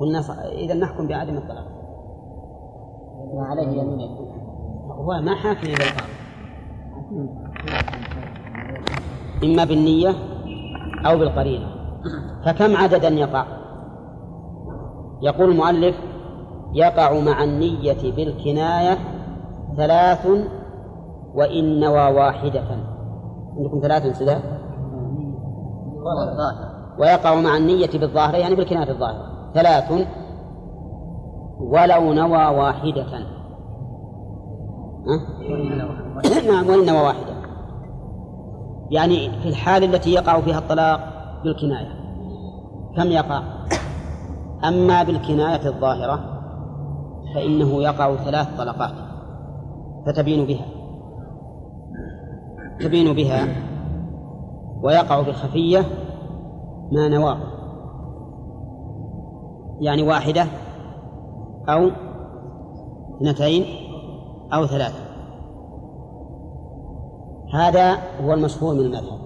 قلنا إذا نحكم بعدم الطلاق. وعليه يمين هو ما حاكم إلى القاضي إما بالنية أو بالقرينة. فكم عددا يقع يقول المؤلف يقع مع النية بالكناية ثلاث وإن نوى واحدة. عندكم ثلاث سدى ويقع مع النية بالظاهرة يعني بالكناية الظاهرة. ثلاث ولو نوى واحدة؟ نعم وإن نوى واحدة. يعني في الحال التي يقع فيها الطلاق بالكناية. كم يقع؟ أما بالكناية الظاهرة فإنه يقع ثلاث طلقات فتبين بها. تبين بها ويقع بالخفية ما نواه. يعني واحدة أو اثنتين أو ثلاثة. هذا هو المشهور من المذهب.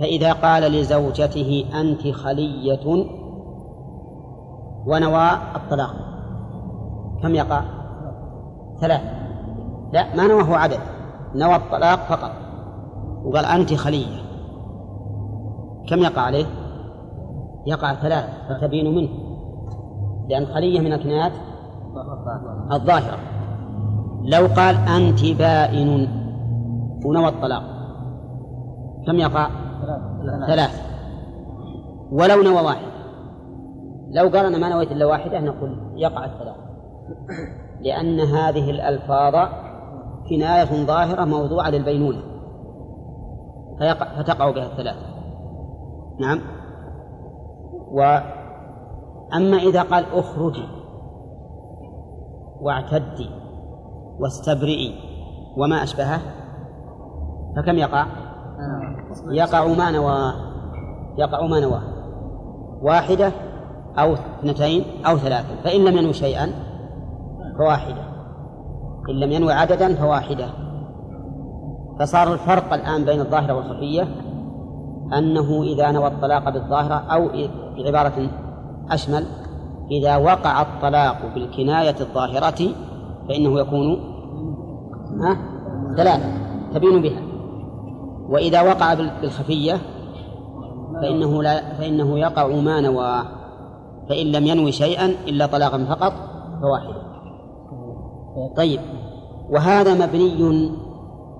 فإذا قال لزوجته أنت خلية ونوى الطلاق. كم يقع؟ ثلاث لا ما نواه عدد. نوى الطلاق فقط. وقال أنت خلية. كم يقع عليه؟ يقع ثلاث فتبين منه. لأن خلية من الكنايات الظاهرة. لو قال أنت بائن ونوى الطلاق كم يقع؟ ثلاث ولو نوى واحد لو قال أنا ما نويت إلا واحدة نقول يقع الثلاث لأن هذه الألفاظ كناية ظاهرة موضوعة للبينونة. فيقع فتقع بها الثلاثة. نعم؟ وأما إذا قال اخرجي واعتدي واستبرئي وما أشبهه فكم يقع؟ يقع ما نواه يقع ما نواه واحدة أو اثنتين أو ثلاثة. فإن لم ينوي شيئا فواحدة. إن لم ينوي عددا فواحدة. فصار الفرق الآن بين الظاهرة والخفية أنه إذا نوى الطلاق بالظاهرة أو بعبارة أشمل إذا وقع الطلاق بالكناية الظاهرة فإنه يكون ثلاثة تبين بها. وإذا وقع بالخفية فإنه لا فإنه يقع ما نوى. فإن لم ينوي شيئا إلا طلاقا فقط فواحدة. طيب. وهذا مبني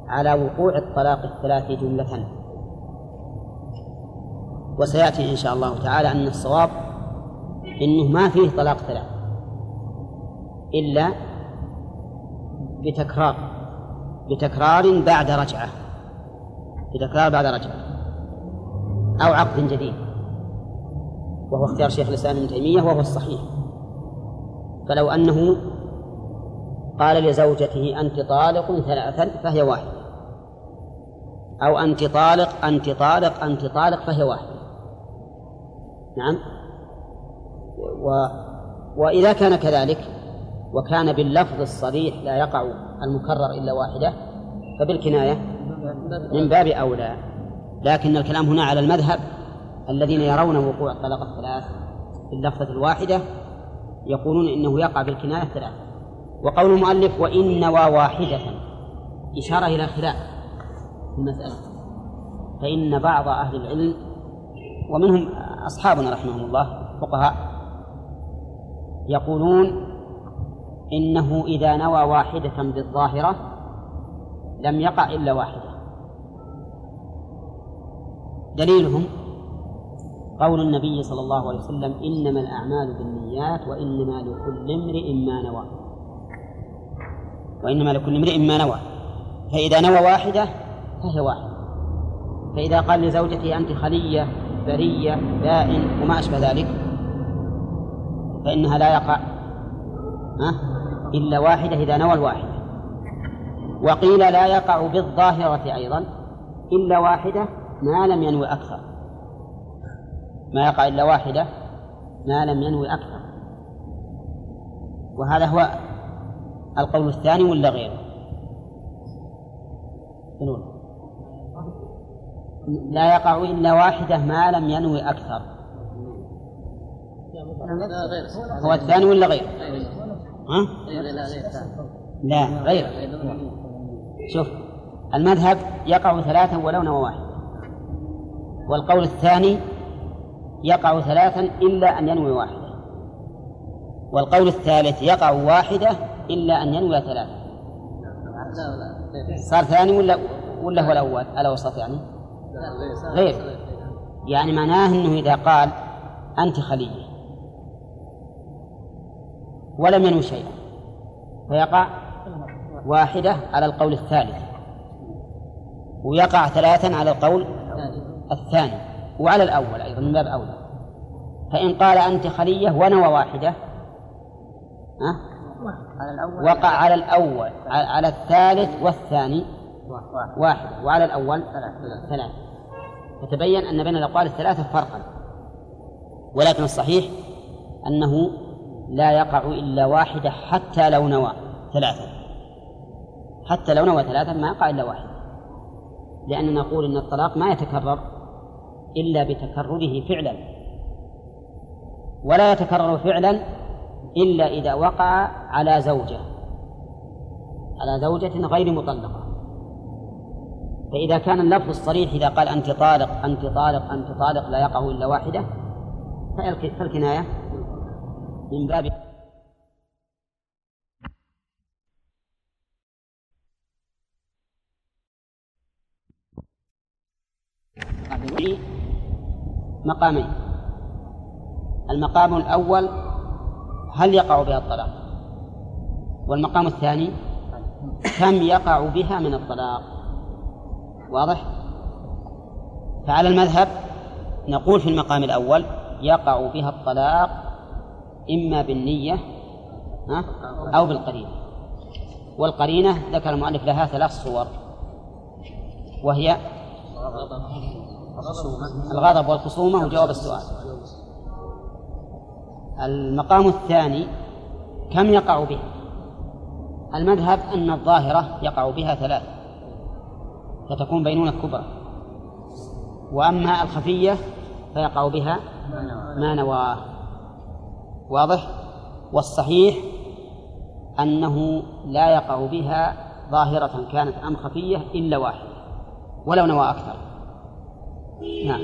على وقوع الطلاق الثلاث جملة. وسيأتي إن شاء الله تعالى أن الصواب إنه ما فيه طلاق ثلاث إلا بتكرار بتكرار بعد رجعة بتكرار بعد رجعة أو عقد جديد وهو اختيار شيخ الإسلام ابن تيمية وهو الصحيح. فلو أنه قال لزوجته أنت طالق ثلاثا فهي واحدة. أو أنت طالق أنت طالق أنت طالق فهي واحدة. نعم. و وإذا كان كذلك وكان باللفظ الصريح لا يقع المكرر إلا واحدة فبالكناية من باب أولى. لكن الكلام هنا على المذهب الذين يرون وقوع الطلاق الثلاث في اللفظة الواحدة يقولون إنه يقع بالكناية ثلاث وقول المؤلف وإن نوى واحدة. إشارة إلى خلاف في المسألة. فإن بعض أهل العلم ومنهم أصحابنا رحمهم الله فقهاء يقولون إنه إذا نوى واحدة بالظاهرة لم يقع إلا واحدة. دليلهم قول النبي صلى الله عليه وسلم إنما الأعمال بالنيات وإنما لكل امرئ ما نوى. وإنما لكل امرئ ما نوى. فإذا نوى واحدة فهي واحدة فإذا قال لزوجته أنت خلية برية بائن وما أشبه ذلك فإنها لا يقع إلا واحدة إذا نوى الواحدة وقيل لا يقع بالظاهرة أيضا إلا واحدة ما لم ينوي أكثر. ما يقع إلا واحدة ما لم ينوي أكثر. وهذا هو القول الثاني ولا غيره؟ لا يقع إلا واحدة ما لم ينوي أكثر. هو الثاني ولا غيره؟ ها؟ لا غير شوف المذهب يقع ثلاثا ولو نوى واحد. والقول الثاني يقع ثلاثا إلا أن ينوي واحدة. والقول الثالث يقع واحدة إلا أن ينوي ثلاثة. صار ثاني ولا ولا هو الأول؟ الأوسط يعني؟ غير. يعني معناه أنه إذا قال أنت خلية ولم ينوي شيئا. فيقع واحدة على القول الثالث. ويقع ثلاثا على القول الثاني. وعلى الأول أيضا من باب أولى. فإن قال أنت خلية ونوى واحدة ها؟ على الأول وقع على الأول على الثالث والثاني واحد. واحد. وعلى الأول ثلاثة. فتبين أن بين الأقوال الثلاثة فرقا. ولكن الصحيح أنه لا يقع إلا واحدة حتى لو نوى ثلاثة. حتى لو نوى ثلاثة ما يقع إلا واحد. لأننا نقول إن الطلاق ما يتكرر إلا بتكرره فعلا. ولا يتكرر فعلا إلا إذا وقع على زوجة. على زوجة غير مطلقة. فإذا كان اللفظ الصريح إذا قال أنت طالق أنت طالق أنت طالق لا يقع إلا واحدة فالكناية من باب مقامين. المقام الأول هل يقع بها الطلاق؟ والمقام الثاني؟ كم يقع بها من الطلاق؟ واضح؟ فعلى المذهب نقول في المقام الأول يقع بها الطلاق إما بالنية أو بالقرينة. والقرينة ذكر المؤلف لها ثلاث صور وهي الغضب والخصومة وجواب السؤال. المقام الثاني كم يقع به المذهب أن الظاهرة يقع بها ثلاث فتكون بينونة كبرى. وأما الخفية فيقع بها ما نواه واضح؟ والصحيح أنه لا يقع بها ظاهرة كانت أم خفية إلا واحدة ولو نوى أكثر. نعم.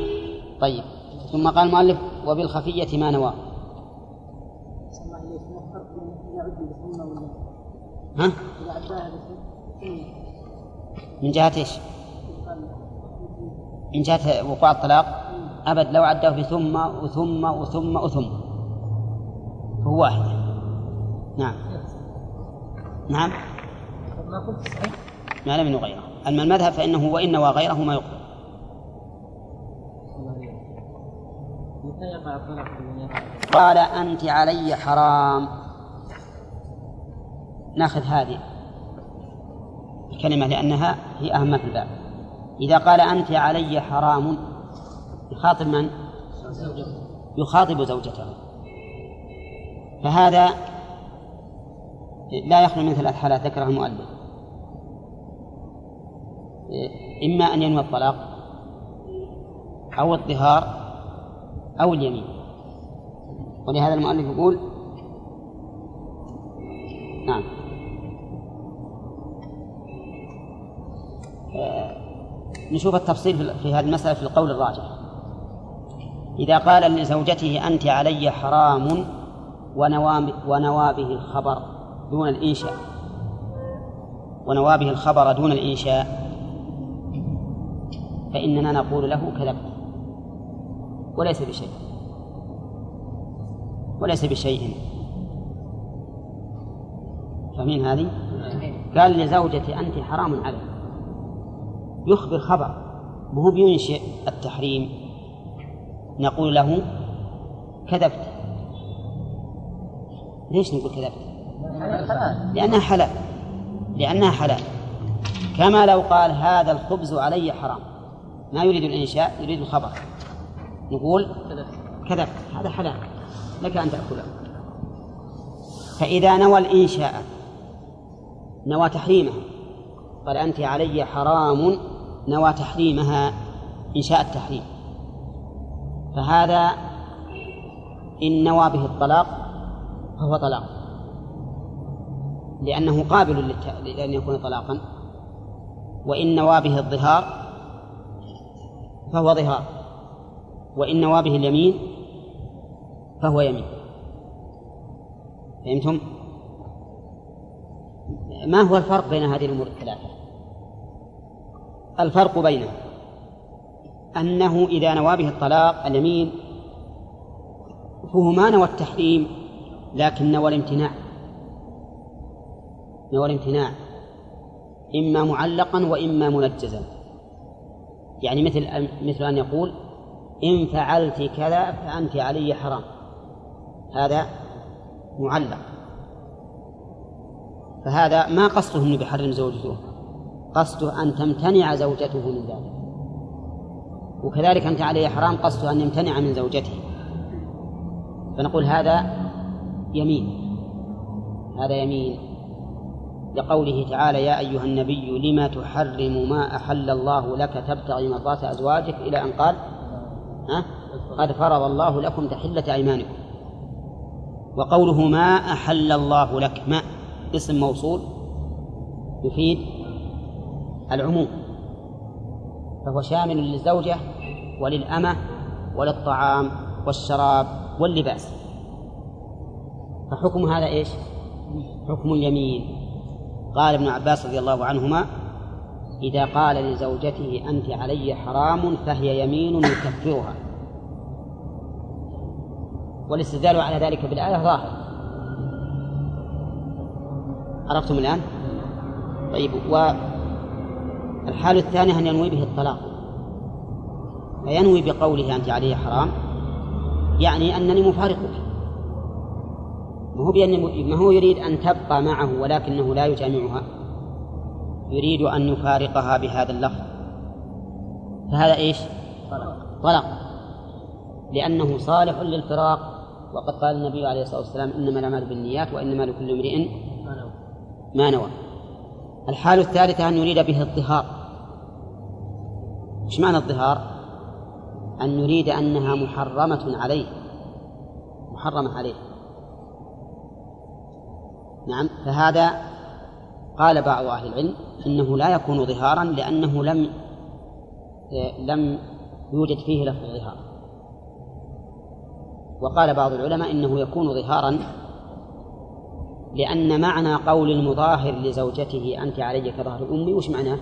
طيب. ثم قال المؤلف وبالخفية ما نوى. ها؟ من جهة إيش؟ من جهة وقوع الطلاق؟ أبد لو عداه بثم وثم وثم وثم. هو واحد. نعم. نعم. ما لم يغيره أما المذهب فإنه وإن نوى غيره ما يقبل؟ قال أنت علي حرام. ناخذ هذه الكلمة لأنها هي أهم في الباب. إذا قال أنت علي حرام يخاطب من؟ يخاطب زوجته. فهذا لا يخلو من ثلاث حالات ذكرها المؤلف. إما أن ينوي الطلاق أو الظهار أو اليمين. ولهذا المؤلف يقول نعم. نشوف التفصيل في- هذه المسألة في القول الراجح. إذا قال لزوجته أنت علي حرام ونوى ونوى به الخبر دون الإنشاء. ونوى به الخبر دون الإنشاء. فإننا نقول له كذبت وليس بشيء. وليس بشيء. فمن هذه؟ قال لزوجتي أنت حرام علي. يخبر خبر ما هو بينشئ التحريم. نقول له كذبت. ليش نقول كذبت؟ لأنها حلال. لأنها حلال. كما لو قال هذا الخبز علي حرام. ما يريد الإنشاء يريد الخبر. نقول كذبت. هذا حلال. لك أن تأكله. فإذا نوى الإنشاء نوى تحريمها قال أنت علي حرام. نوى تحريمها إنشاء التحريم. فهذا إن نوى به الطلاق فهو طلاق. لأنه قابل لأن يكون طلاقا. وإن نوى به الظهار فهو ظهار. وإن نوى به اليمين فهو يمين. فهمتم؟ ما هو الفرق بين هذه الأمور الثلاثة؟ الفرق بينها أنه إذا نوى به الطلاق اليمين فهو ما نوى التحريم لكن نوى الامتناع. نوى الامتناع. إما معلقا وإما منجزا. يعني مثل مثل أن يقول إن فعلت كذا فأنت علي حرام. هذا معلق. فهذا ما قصده أنه بيحرم زوجته. قصده أن تمتنع زوجته من ذلك. وكذلك أنت عليه حرام قصده أن يمتنع من زوجته. فنقول هذا يمين. هذا يمين لقوله تعالى يا أيها النبي لما تحرم ما أحل الله لك تبتغي مرضات أزواجك إلى أن قال ها؟ قد فرض الله لكم تحلة أيمانكم. وقوله ما أحل الله لك ما؟ اسم موصول؟ يفيد العموم. فهو شامل للزوجة وللأمة وللطعام والشراب واللباس. فحكم هذا إيش؟ حكم اليمين. قال ابن عباس رضي الله عنهما إذا قال لزوجته أنت علي حرام فهي يمين يكفرها. والاستدلال على ذلك بالآية ظاهر. عرفتم الآن؟ طيب والحال الثانية أن ينوي به الطلاق. فينوي بقوله أنت علي حرام يعني أنني مفارقك ما هو بأن ما هو يريد أن تبقى معه ولكنه لا يجامعها يريد أن يفارقها بهذا اللفظ. فهذا إيش؟ طلق لأنه صالح للفراق وقد قال النبي عليه الصلاة والسلام إنما الأعمال بالنيات وإنما لكل امرئ ما نوى. الحال الثالثة أن يريد به الظهار إيش معنى الظهار؟ أن يريد أنها محرمة عليه. محرمة عليه. نعم فهذا قال بعض أهل العلم إنه لا يكون ظهارا لأنه لم لم يوجد فيه لفظ الظهار. وقال بعض العلماء إنه يكون ظهارا لأن معنى قول المظاهر لزوجته أنت علي كظهر أمي وش معناه؟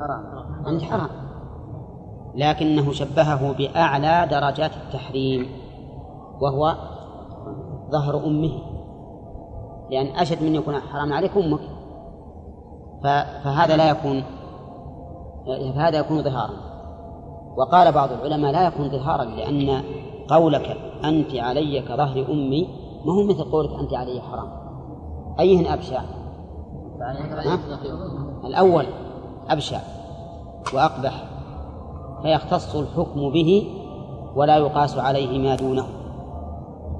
حرام. أنت حرام. لكنه شبهه بأعلى درجات التحريم وهو ظهر أمه. لأن أشد من يكون حرام عليك أمك. فهذا لا يكون فهذا يكون ظهارا. وقال بعض العلماء لا يكون ظهارا لأن قولك أنت علي كظهر أمي ما هو مثل قولك أنت علي حرام. أيهن أبشع؟ الأول أبشع وأقبح. فيختص الحكم به ولا يقاس عليه ما دونه.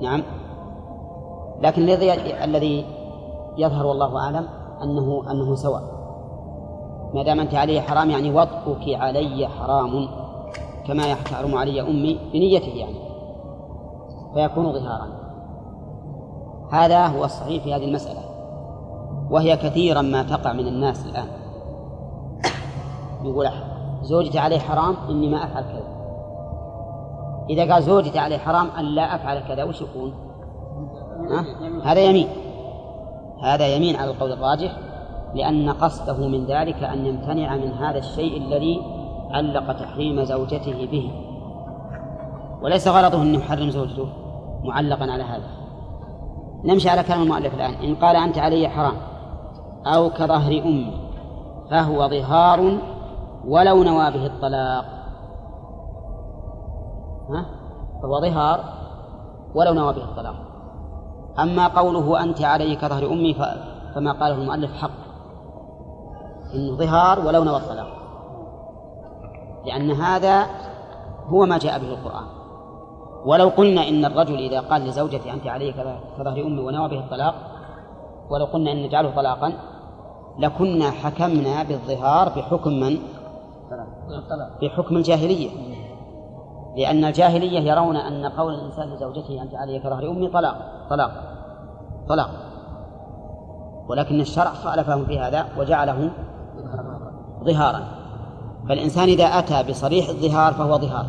نعم. لكن الذي الذي يظهر والله أعلم أنه أنه سواء. ما دام أنت علي حرام يعني وطئك علي حرام كما يحرم علي أمي بنيته يعني. فيكون ظهارا. هذا هو الصحيح في هذه المسألة. وهي كثيرا ما تقع من الناس الآن. يقول زوجتي عليه حرام إني ما أفعل كذا. إذا قال زوجتي عليه حرام أن لا أفعل كذا وش يكون؟ ها؟ هذا يمين. هذا يمين على القول الراجح لأن قصده من ذلك أن يمتنع من هذا الشيء الذي علق تحريم زوجته به. وليس غرضه أن يحرم زوجته معلقا على هذا. نمشي على كلام المؤلف الآن. إن قال أنت علي حرام أو كظهر أمي فهو ظهار ولو نوى به الطلاق. ها؟ فهو ظهار. ولو نوى به الطلاق. أما قوله أنت علي كظهر أمي فما قاله المؤلف حق. إنه ظهار ولو نوى الطلاق. لأن هذا هو ما جاء به القرآن. ولو قلنا إن الرجل إذا قال لزوجته أنت علي كظهر أمي ونوى به الطلاق ولو قلنا إن نجعله طلاقا لكنا حكمنا بالظهار بحكم من؟ بحكم الجاهلية. لأن الجاهلية يرون أن قول الإنسان لزوجته أنت علي كظهر أمي طلاق طلاق طلاق. ولكن الشرع خالفهم في هذا وجعله ظهارا. فالإنسان إذا أتى بصريح الظهار فهو ظهار.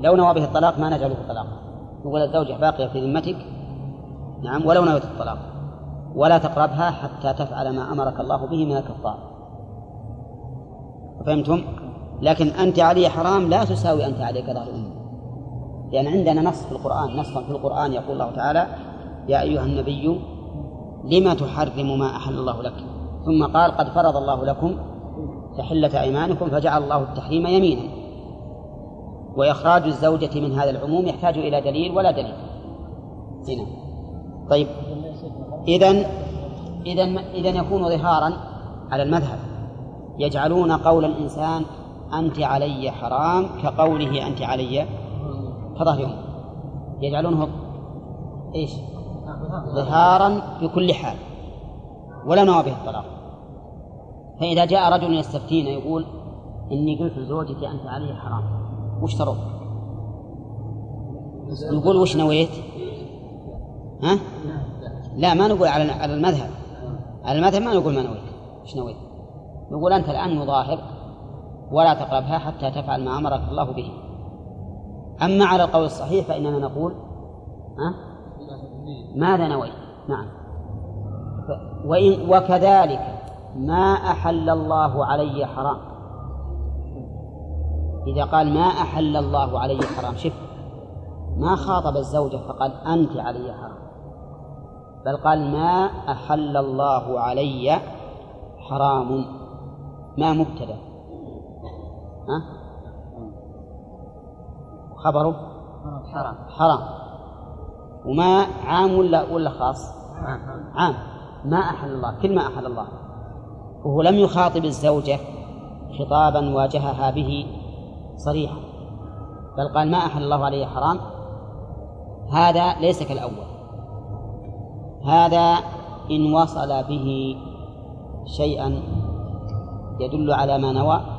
لو نوى به الطلاق ما نجعله طلاقا يقول الزوجة باقية في ذمتك. نعم ولو نويت الطلاق. ولا تقربها حتى تفعل ما أمرك الله به من الكفار. فهمتم؟ لكن أنت علي حرام لا تساوي أنت عليك ظهر أمي لأن عندنا نص في القرآن نصا في القرآن يقول الله تعالى يا أيها النبي لما تحرم ما أحل الله لك؟ ثم قال قد فرض الله لكم تحلة أيمانكم فجعل الله التحريم يمينا. وإخراج الزوجة من هذا العموم يحتاج إلى دليل ولا دليل. هنا. طيب. إذن إذا إذا يكون ظهارا على المذهب. يجعلون قول الإنسان أنت علي حرام كقوله أنت علي أمه يجعلونه إيش ظهارا في كل حال ولا نوى به الطلاق فإذا جاء رجل يستفتينا يقول إني قلت لزوجتي أنت علي حرام وش ترد؟ نقول وش نويت؟ ها؟ لا ما نقول على على المذهب على المذهب ما نقول ما نويت وش نويت؟ نقول أنت الآن مظاهر ولا تقربها حتى تفعل ما أمرك الله به. أما على القول الصحيح فإننا نقول ها؟ ماذا نويت؟ نعم. وإن وكذلك ما أحل الله علي حرام. إذا قال ما أحل الله علي حرام شف ما خاطب الزوجة فقال أنت علي حرام. بل قال ما أحل الله علي حرام. ما مبتدأ. ها؟ خبره حرام. حرام. وما عام ولا ولا خاص؟ عام. ما أحل الله. كل ما أحل الله. وهو لم يخاطب الزوجة خطابا واجهها به صريحا. بل قال ما أحل الله عليه حرام؟ هذا ليس كالأول. هذا إن وصل به شيئا يدل على ما نوى.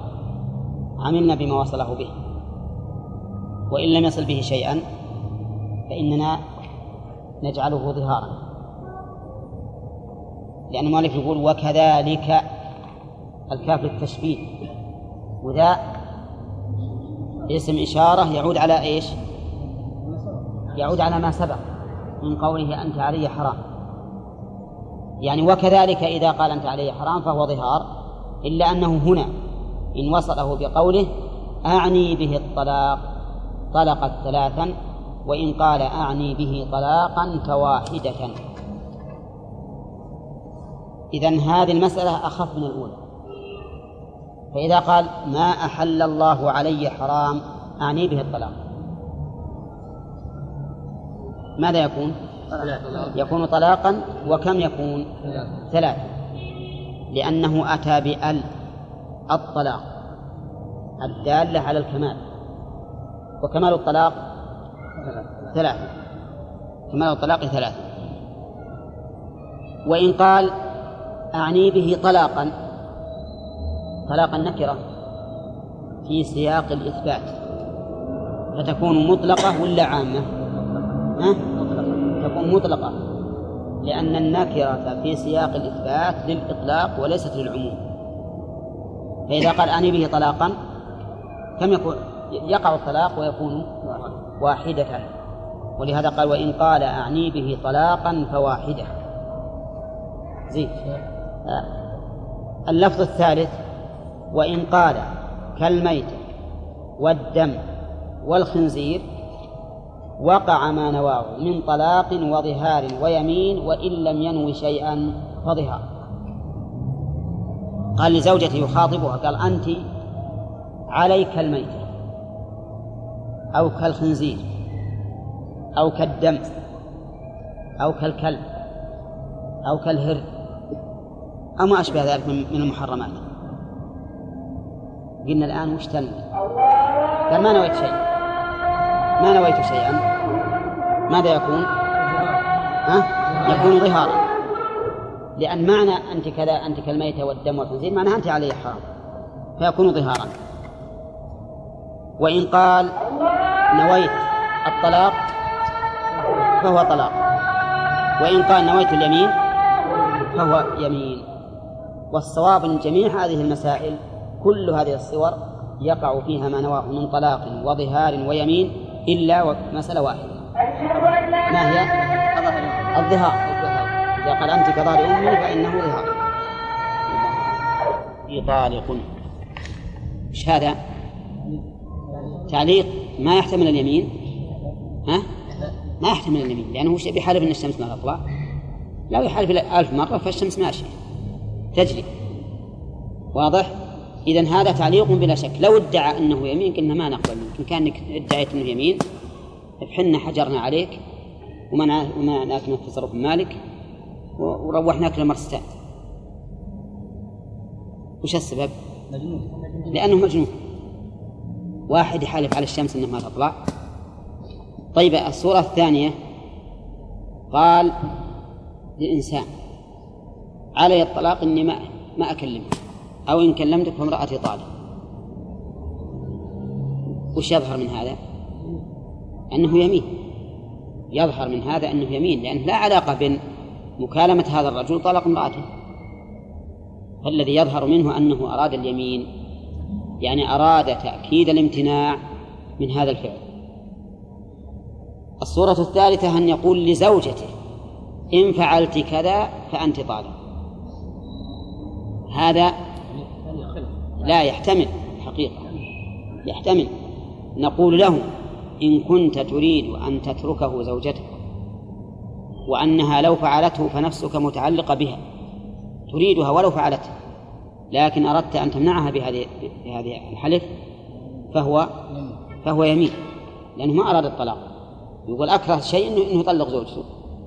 عملنا بما وصله به. وإن لم يصل به شيئا فإننا نجعله ظهارا. لأن المؤلف يقول وكذلك الكاف للتشبيه وذا اسم إشارة يعود على إيش؟ يعود على ما سبق. من قوله أنت علي حرام يعني وكذلك إذا قال أنت علي حرام فهو ظهار إلا أنه هنا إن وصله بقوله أعني به الطلاق طلقت ثلاثا وإن قال أعني به طلاقا فواحدة. إذا هذه المسألة أخف من الأولى. فإذا قال ما أحل الله علي حرام أعني به الطلاق. ماذا يكون؟ يكون طلاقا وكم يكون؟ ثلاثة. لأنه أتى بأل الطلاق الدالة على الكمال وكمال الطلاق ثلاثة كمال الطلاق ثلاثة وإن قال أعني به طلاقا طلاق النكرة في سياق الإثبات فتكون مطلقة ولا عامة؟ ها؟ تكون مطلقة لأن النكرة في سياق الإثبات للإطلاق وليست للعموم فإذا قال أعني به طلاقا كم يكون؟ يقع الطلاق ويكون واحدة. ولهذا قال وإن قال أعني به طلاقا فواحدة. زين. اللفظ الثالث وإن قال كالميت والدم والخنزير وقع ما نواه من طلاق وظهار ويمين وإن لم ينو شيئا فظهار. قال لزوجته يخاطبها قال أنت عليك الميت أو كالخنزير أو كالدم أو كالكلب أو كالهر أو ما أشبه ذلك من المحرمات. قلنا الآن وش تنوي قال ما نويت شيء ما نويت شيئا. ماذا يكون؟ ها؟ يكون ظهارا. لأن معنى أنت كذا أنت كالميتة والدم والخنزير معناها أنت عليه حرام فيكون ظهارا. وإن قال نويت الطلاق فهو طلاق وإن قال نويت اليمين فهو يمين. والصواب من جميع هذه المسائل كل هذه الصور يقع فيها ما نواه من طلاق وظهار ويمين إلا مسألة واحدة. ما هي؟ الظهار. إذا قال أنت كظهر أمي فإنه ظهار طالق. إيش هذا؟ تعليق ما يحتمل اليمين. ها؟ ما يحتمل اليمين لأنه بحالف أن الشمس ما تطلع. لو يحالف ألف مرة فالشمس ماشية تجري. واضح؟ إذا هذا تعليق بلا شك. لو ادعى أنه يمين قلنا ما نقبل منك. إن كانك ادعيت أنه يمين حنا حجرنا عليك ومنعناك من التصرف مالك وروحناك لمرستان وش السبب؟ لأنه مجنون. واحد يحالف على الشمس أنها ما تطلع طيب الصورة الثانية. قال لإنسان علي الطلاق إني ما ما أكلمك. أو إن كلمتك فامرأتي طالق. وش يظهر من هذا؟ أنه يمين. يظهر من هذا أنه يمين لأنه لا علاقة بين مكالمة هذا الرجل طلق امرأته. فالذي يظهر منه أنه أراد اليمين يعني أراد تأكيد الامتناع من هذا الفعل. الصورة الثالثة أن يقول لزوجته إن فعلت كذا فأنت طالق هذا لا يحتمل حقيقة يحتمل. نقول له إن كنت تريد أن تتركه زوجتك وأنها لو فعلته فنفسك متعلقة بها تريدها ولو فعلته لكن أردت أن تمنعها بهذه بهذه الحلف فهو فهو يمين لأنه ما أراد الطلاق. يقول أكره شيء إنه إنه يطلق زوجته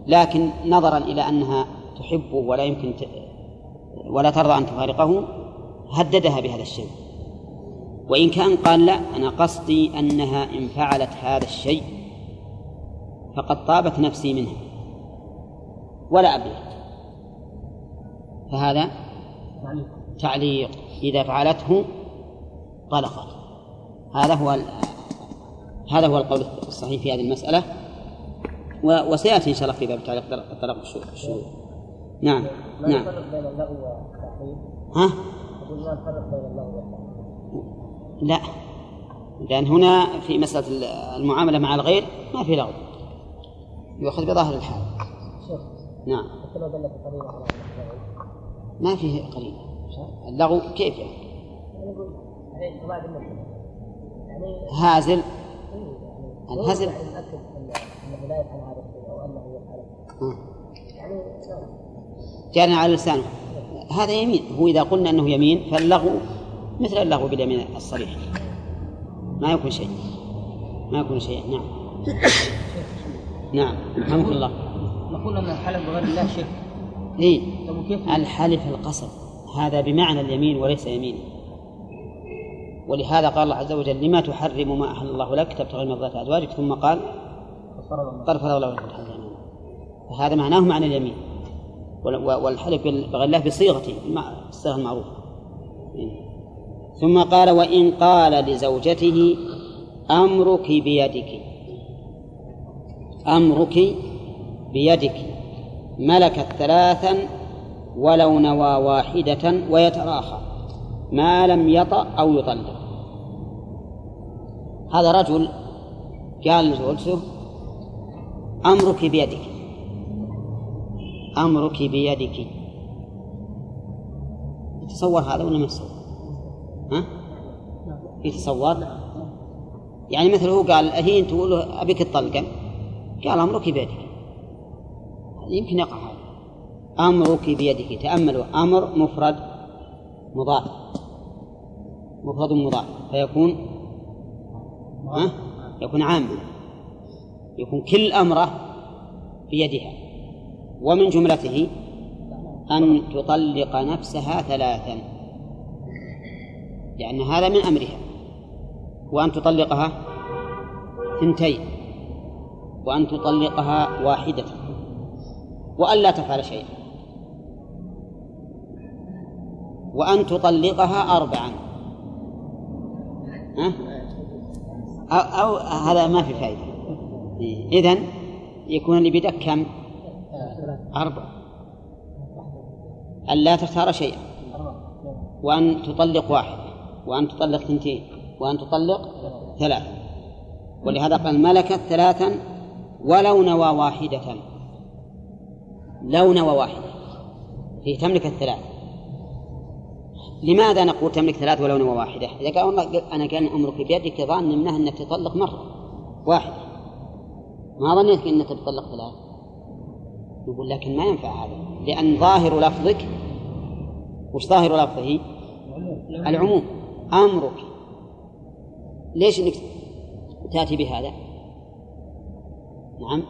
لكن نظرا إلى أنها تحبه ولا يمكن ت... ولا ترضى أن تفارقه هددها بهذا الشيء. وإن كان قال لا أنا قصدي أنها إن فعلت هذا الشيء فقد طابت نفسي منها. ولا أبيت فهذا تعليق. إذا فعلته طلقت هذا هو. هذا هو القول الصحيح في هذه المسألة. و... وسيأتي إن شاء الله في باب تعليق الطلاق الشروط نعم. نعم. ها؟ لا. لأن هنا في مسألة المعاملة مع الغير ما في لغو. يؤخذ بظاهر الحال. نعم. ما فيه قليل. اللغو كيف يعني؟ هازل. الهزل. آه. جارنا على لسانه هذا يمين. هو إذا قلنا أنه يمين فاللغو مثل اللغو باليمين الصريح. ما يكون شيء. ما يكون شيء. نعم. نعم. رحمك الله. نقول ان الحلف بغير الله شرك. طب وكيف؟ الحلف القسم هذا بمعنى اليمين وليس يمين ولهذا قال الله عز وجل لما تحرم ما أحل الله لك تبتغي مرضات أزواجك. ثم قال قد فرض الله لك الحج فهذا معناه معنى اليمين. وال- والحلف بغير الله بصيغته المع- الصيغة المعروفة إيه. ثم قال وإن قال لزوجته أمرك بيدك. أمرك بيدك ملكت ثلاثا ولو نوى واحدة ويتراخى ما لم يطأ أو يطلق هذا رجل قال لزوجته أمرك بيدك أمرك بيدك يتصور هذا ولا ما يتصور؟ ها؟ يتصور؟ يعني مثل هو قال الحين تقول أبيك تطلقا قال أمرك بيدك يمكن يقع. هذا أمرك بيدك تأملوا أمر مفرد مضاف. مفرد مضاف. فيكون ها؟ يكون عاما يكون كل أمره بيدها ومن جملته أن تطلق نفسها ثلاثا. لأن هذا من أمرها. وأن تطلقها ثنتين. وأن تطلقها واحدة. وأن لا تفعل شيئا. وأن تطلقها أربعا. ها؟ أو, أو هذا ما في فائدة. إذن يكون اللي بيدك كم؟ أربع أن لا تختار شيئا. وأن تطلق واحد. وأن تطلق ثنتين وأن تطلق ثلاث ولهذا قال ملكت ثلاثا ولو نوى واحدة. لو نوى واحدة هي تملك الثلاث. لماذا نقول تملك ثلاث ولو نوى واحدة؟ إذا قال أنا كان أمرك بيدك ظن منها أنك تطلق مرة واحدة. ما ظنيتك أنك تطلق ثلاث. يقول لكن ما ينفع هذا. لأن ظاهر لفظك وش ظاهر لفظه؟ العموم. أمرك. ليش إنك تأتي بهذا؟ نعم.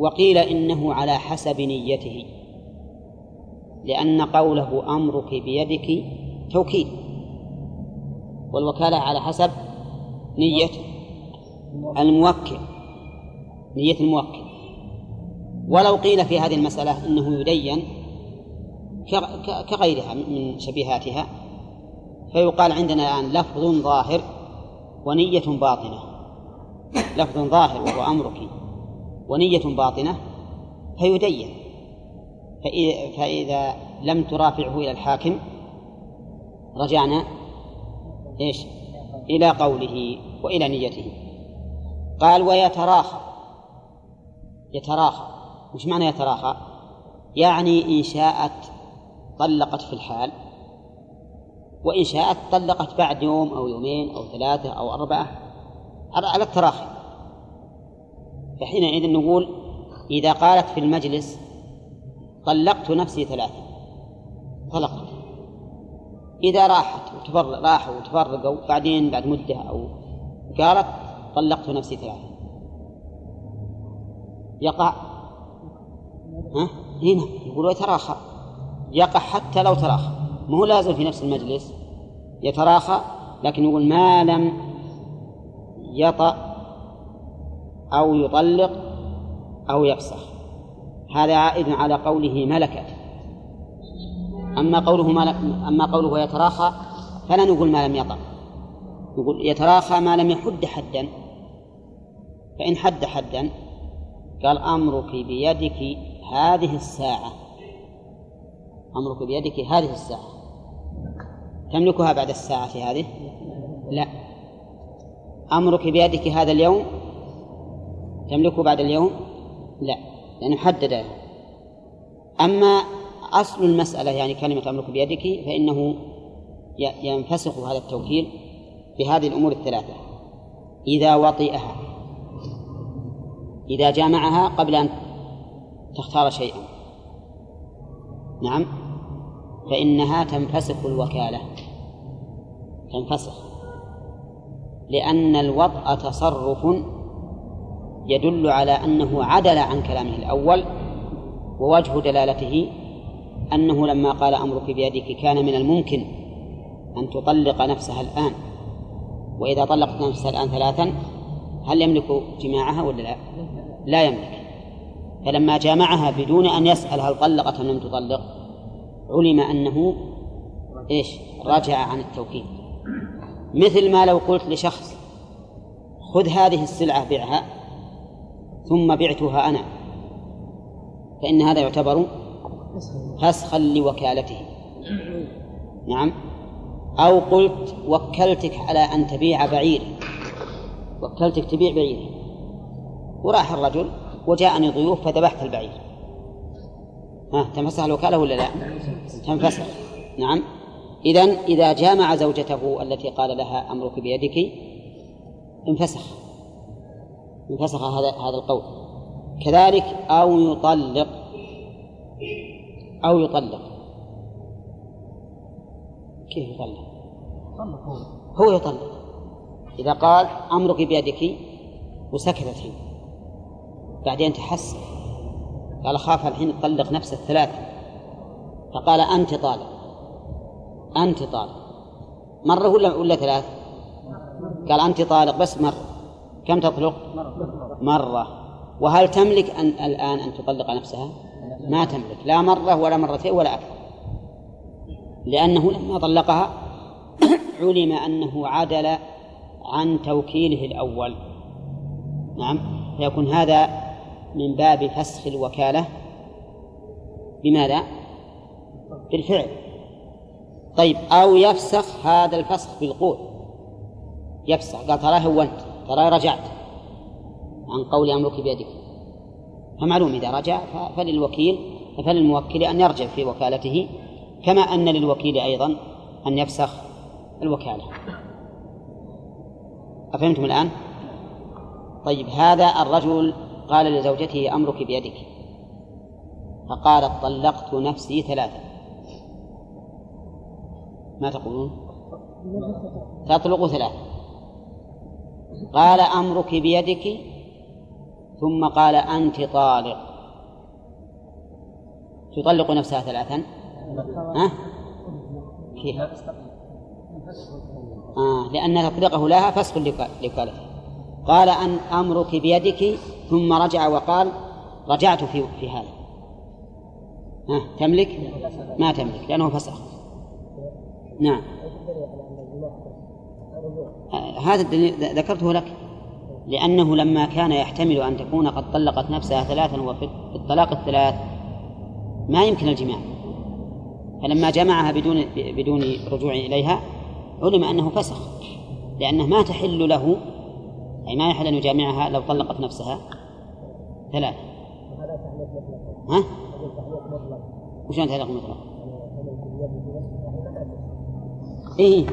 وقيل إنه على حسب نيته لأن قوله أمرك بيدك توكيد والوكالة على حسب نية الموكل نية الموكل. ولو قيل في هذه المسألة إنه يدين كغيرها من شبيهاتها فيقال عندنا الآن لفظ ظاهر ونية باطنة لفظ ظاهر وهو أمرك. ونية باطنة فيدين. فإذا, لم ترافعه إلى الحاكم رجعنا إيش؟ إلى قوله وإلى نيته. قال ويتراخى. يتراخى. وش معنى يتراخى؟ يعني إن شاءت طلقت في الحال وإن شاءت طلقت بعد يوم أو يومين أو ثلاثة أو أربعة على التراخي. فحينئذ نقول إذا قالت في المجلس طلقت نفسي ثلاثة. طلقت. إذا راحت وتفرق راحوا وتفرقوا بعدين بعد مدة أو قالت طلقت نفسي ثلاثة. يقع. ها؟ هنا يقول يتراخى يقع حتى لو تراخى. ما هو لازم في نفس المجلس؟ يتراخى لكن يقول ما لم يطأ أو يطلق أو يفسخ. هذا عائد على قوله ملكت. أما قوله ملك أما قوله يتراخى فلا نقول ما لم يطأ نقول يتراخى ما لم يحد حدا. فإن حد حدا قال أمرك بيدك هذه الساعة. أمرك بيدك هذه الساعة. تملكها بعد الساعة هذه؟ لا. أمرك بيدك هذا اليوم تملكه بعد اليوم؟ لا لأنه حدد. أما أصل المسألة يعني كلمة أمرك بيدك فإنه ينفسخ هذا التوكيل بهذه الأمور الثلاثة. إذا وطئها إذا جامعها قبل أن تختار شيئا. نعم؟ فإنها تنفسخ الوكالة. تنفسخ. لأن الوضع تصرف يدل على أنه عدل عن كلامه الأول ووجه دلالته أنه لما قال أمرك بيدك كان من الممكن أن تطلق نفسها الآن. وإذا طلقت نفسها الآن ثلاثا هل يملك جماعها ولا لا؟ لا يملك. فلما جامعها بدون أن يسأل هل طلقت أم لم تطلق علم أنه إيش؟ رجع عن التوكيد. مثل ما لو قلت لشخص خذ هذه السلعة بيعها ثم بعتها أنا. فإن هذا يعتبر فسخا لوكالته. نعم. أو قلت وكلتك على أن تبيع بعيري وكلتك تبيع بعيري وراح الرجل وجاءني ضيوف فذبحت البعير. ها تنفسخ الوكالة ولا لا؟ تنفسخ. نعم. إذا إذا جامع زوجته التي قال لها أمرك بيدك انفسخ. انفسخ هذا هذا القول. كذلك أو يطلق أو يطلق. كيف يطلق؟ هو. يطلق. إذا قال أمرك بيدك وسكتت هي بعدين تحسن قال خاف الحين تطلق نفسه الثلاثة فقال أنت طالق. أنت طالق. مرة ولا ولا ثلاث؟ قال أنت طالق بس مرة. كم تطلق؟ مرة. وهل تملك أن الآن أن تطلق نفسها؟ ما تملك. لا مرة ولا مرتين ولا أكثر. لأنه لما طلقها علم أنه عدل عن توكيله الأول. نعم. فيكون هذا من باب فسخ الوكالة. بماذا؟ بالفعل. طيب أو يفسخ هذا الفسخ بالقول. يفسخ. قال تراه هونت تراه رجعت. عن قول أمرك بيدك. فمعلوم إذا رجع فللوكيل فللموكل أن يرجع في وكالته كما أن للوكيل أيضا أن يفسخ الوكالة. أفهمتم الآن؟ طيب هذا الرجل قال لزوجته أمرك بيدك. فقالت طلقت نفسي ثلاثة ما تقولون؟ تطلق ثلاثة قال أمرك بيدك ثم قال أنت طالق. تطلق نفسها ثلاثا؟ ها؟ كيف؟ آه لأن تطلقه لها فسخ لوكالته قال أن أمرك بيدك ثم رجع وقال رجعت في في هذا. ها تملك؟ ما تملك لأنه فسخ. نعم. آه، هذا الدليل ذكرته لك لأنه لما كان يحتمل أن تكون قد طلقت نفسها ثلاثا وفي الطلاق الثلاث ما يمكن الجماع فلما جمعها بدون بدون رجوع إليها علم أنه فسخ لأنه ما تحل له أي ما يحل أن يجامعها لو طلقت نفسها ثلاث ها؟ وشلون تعليق مطلق؟ إيه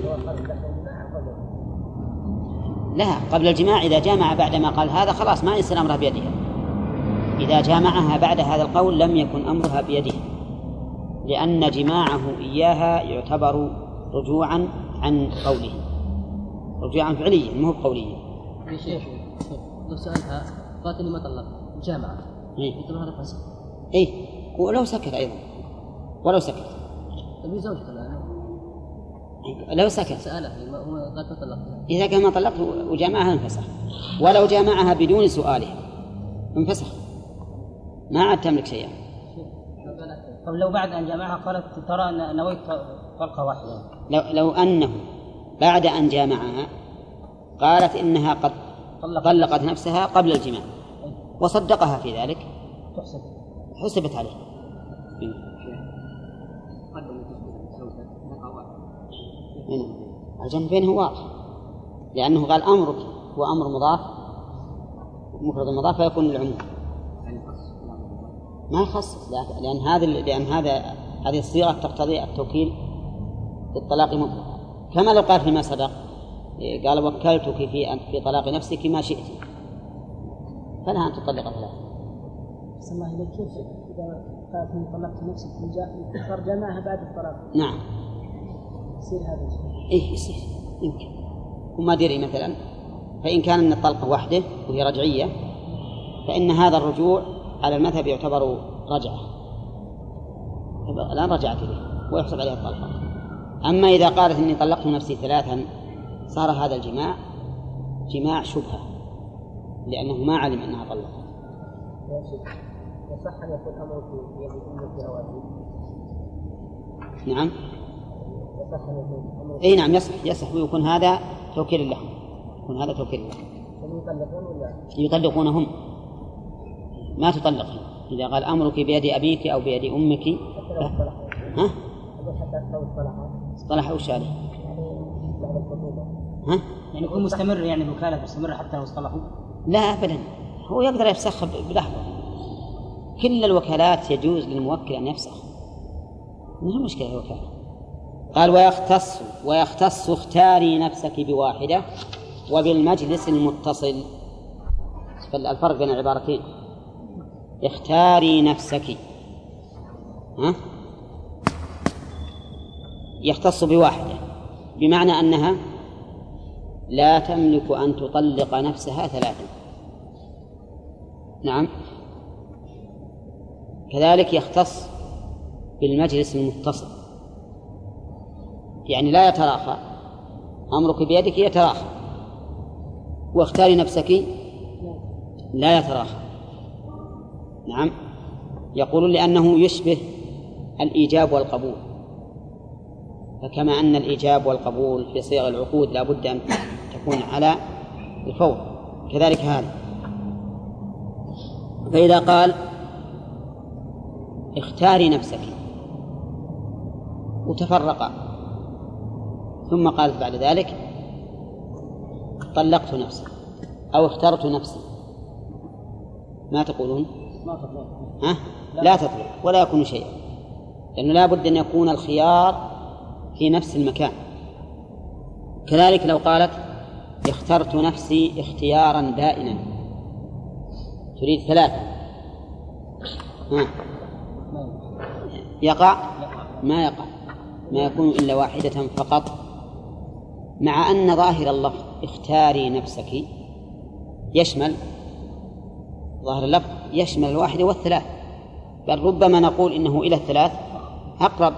لا قبل الجماع إذا جامع بعدما قال هذا خلاص ما يصير أمرها بيدها إذا جامعها بعد هذا القول لم يكن أمرها بيده لأن جماعة إياها يعتبر رجوعا عن قوله. رجوعا فعليا مو بقوليا يا شيخ لو سألها قالت إني ما طلقت جامعة. إيه؟ هذا فسق إيه ولو سكت أيضا ولو سكت. طيب زوجته الآن لو سكت. سألها هو قالت ما طلقت إذا كان ما طلقت وجامعها انفسخ. ولو جامعها بدون سؤالها انفسخ. ما عاد تملك شيئا. طب لو بعد أن جامعها قالت ترى أن نويت طلقة واحدة. لو لو أنه بعد أن جامعها قالت إنها قد طلقت. نفسها قبل الجماع. وصدقها في ذلك. حسبت عليه. هنا الجمع بينه واضح. لأنه قال أمرك هو أمر مضاف مفرد مضاف فيكون العموم ما يخصص لا- لأن هذا لأن هذا هذه الصيغة تقتضي التوكيل بالطلاق مطلقا. كما لو قال فيما سبق إيه، قال وكلتك في في طلاق نفسك ما شئت. فلها أن تطلق ثلاثة بس الله إليك. كيف إذا قالت إني طلقت نفسك جمعها بعد الطلاق؟ نعم. يصير هذا الشيء. إيه يصير. يمكن. وما دري مثلا. فإن كان أن الطلقة وحده وهي رجعية فإن هذا الرجوع على المذهب يعتبر رجعة. الآن رجعت إليه ويحسب عليها الطلقة. أما إذا قالت إني طلقت نفسي ثلاثا صار هذا الجماع جماع شبهة لأنه ما علم أنها طلقت. يصح أن يكون أو ابيك نعم. أي نعم يصح يصح ويكون هذا توكيل لهم. يكون هذا توكيل لهم. هم يطلقون ولا يطلقونهم. ما تطلقهم. إذا قال أمرك بيد أبيك أو بيد أمك ها؟ أقول حتى لو اصطلحوا اصطلح وش عليه يعني ها؟ يعني يكون مستمر يعني الوكالة مستمرة حتى لو اصطلحوا؟ لا أبدا. هو يقدر يفسخ بلحظة. كل الوكالات يجوز للموكل أن يفسخ. ما هي مشكلة الوكالة؟ قال ويختص ويختص اختاري نفسك بواحدة وبالمجلس المتصل. فالفرق بين العبارتين. اختاري نفسك. ها؟ يختص بواحدة. بمعنى أنها لا تملك أن تطلق نفسها ثلاثا. نعم. كذلك يختص بالمجلس المتصل. يعني لا يتراخى. أمرك بيدك يتراخى. واختاري نفسك لا يتراخى. نعم. يقولون لأنه يشبه الإيجاب والقبول. فكما أن الإيجاب والقبول في صيغ العقود لا بد أن تكون على الفور. كذلك هذا. فإذا قال اختاري نفسك. وتفرقا ثم قالت بعد ذلك طلقت نفسي أو اخترت نفسي. ما تقولون؟ ما تطلق. ها؟ لا. تطلق ولا يكون شيئا لأنه لا بد أن يكون الخيار في نفس المكان. كذلك لو قالت اخترت نفسي اختيارا بائنا تريد ثلاثة. ها؟ يقع. ما يقع. ما يكون إلا واحدة فقط. مع أن ظاهر اللفظ اختاري نفسك يشمل ظاهر اللفظ يشمل الواحدة والثلاث بل ربما نقول إنه إلى الثلاث أقرب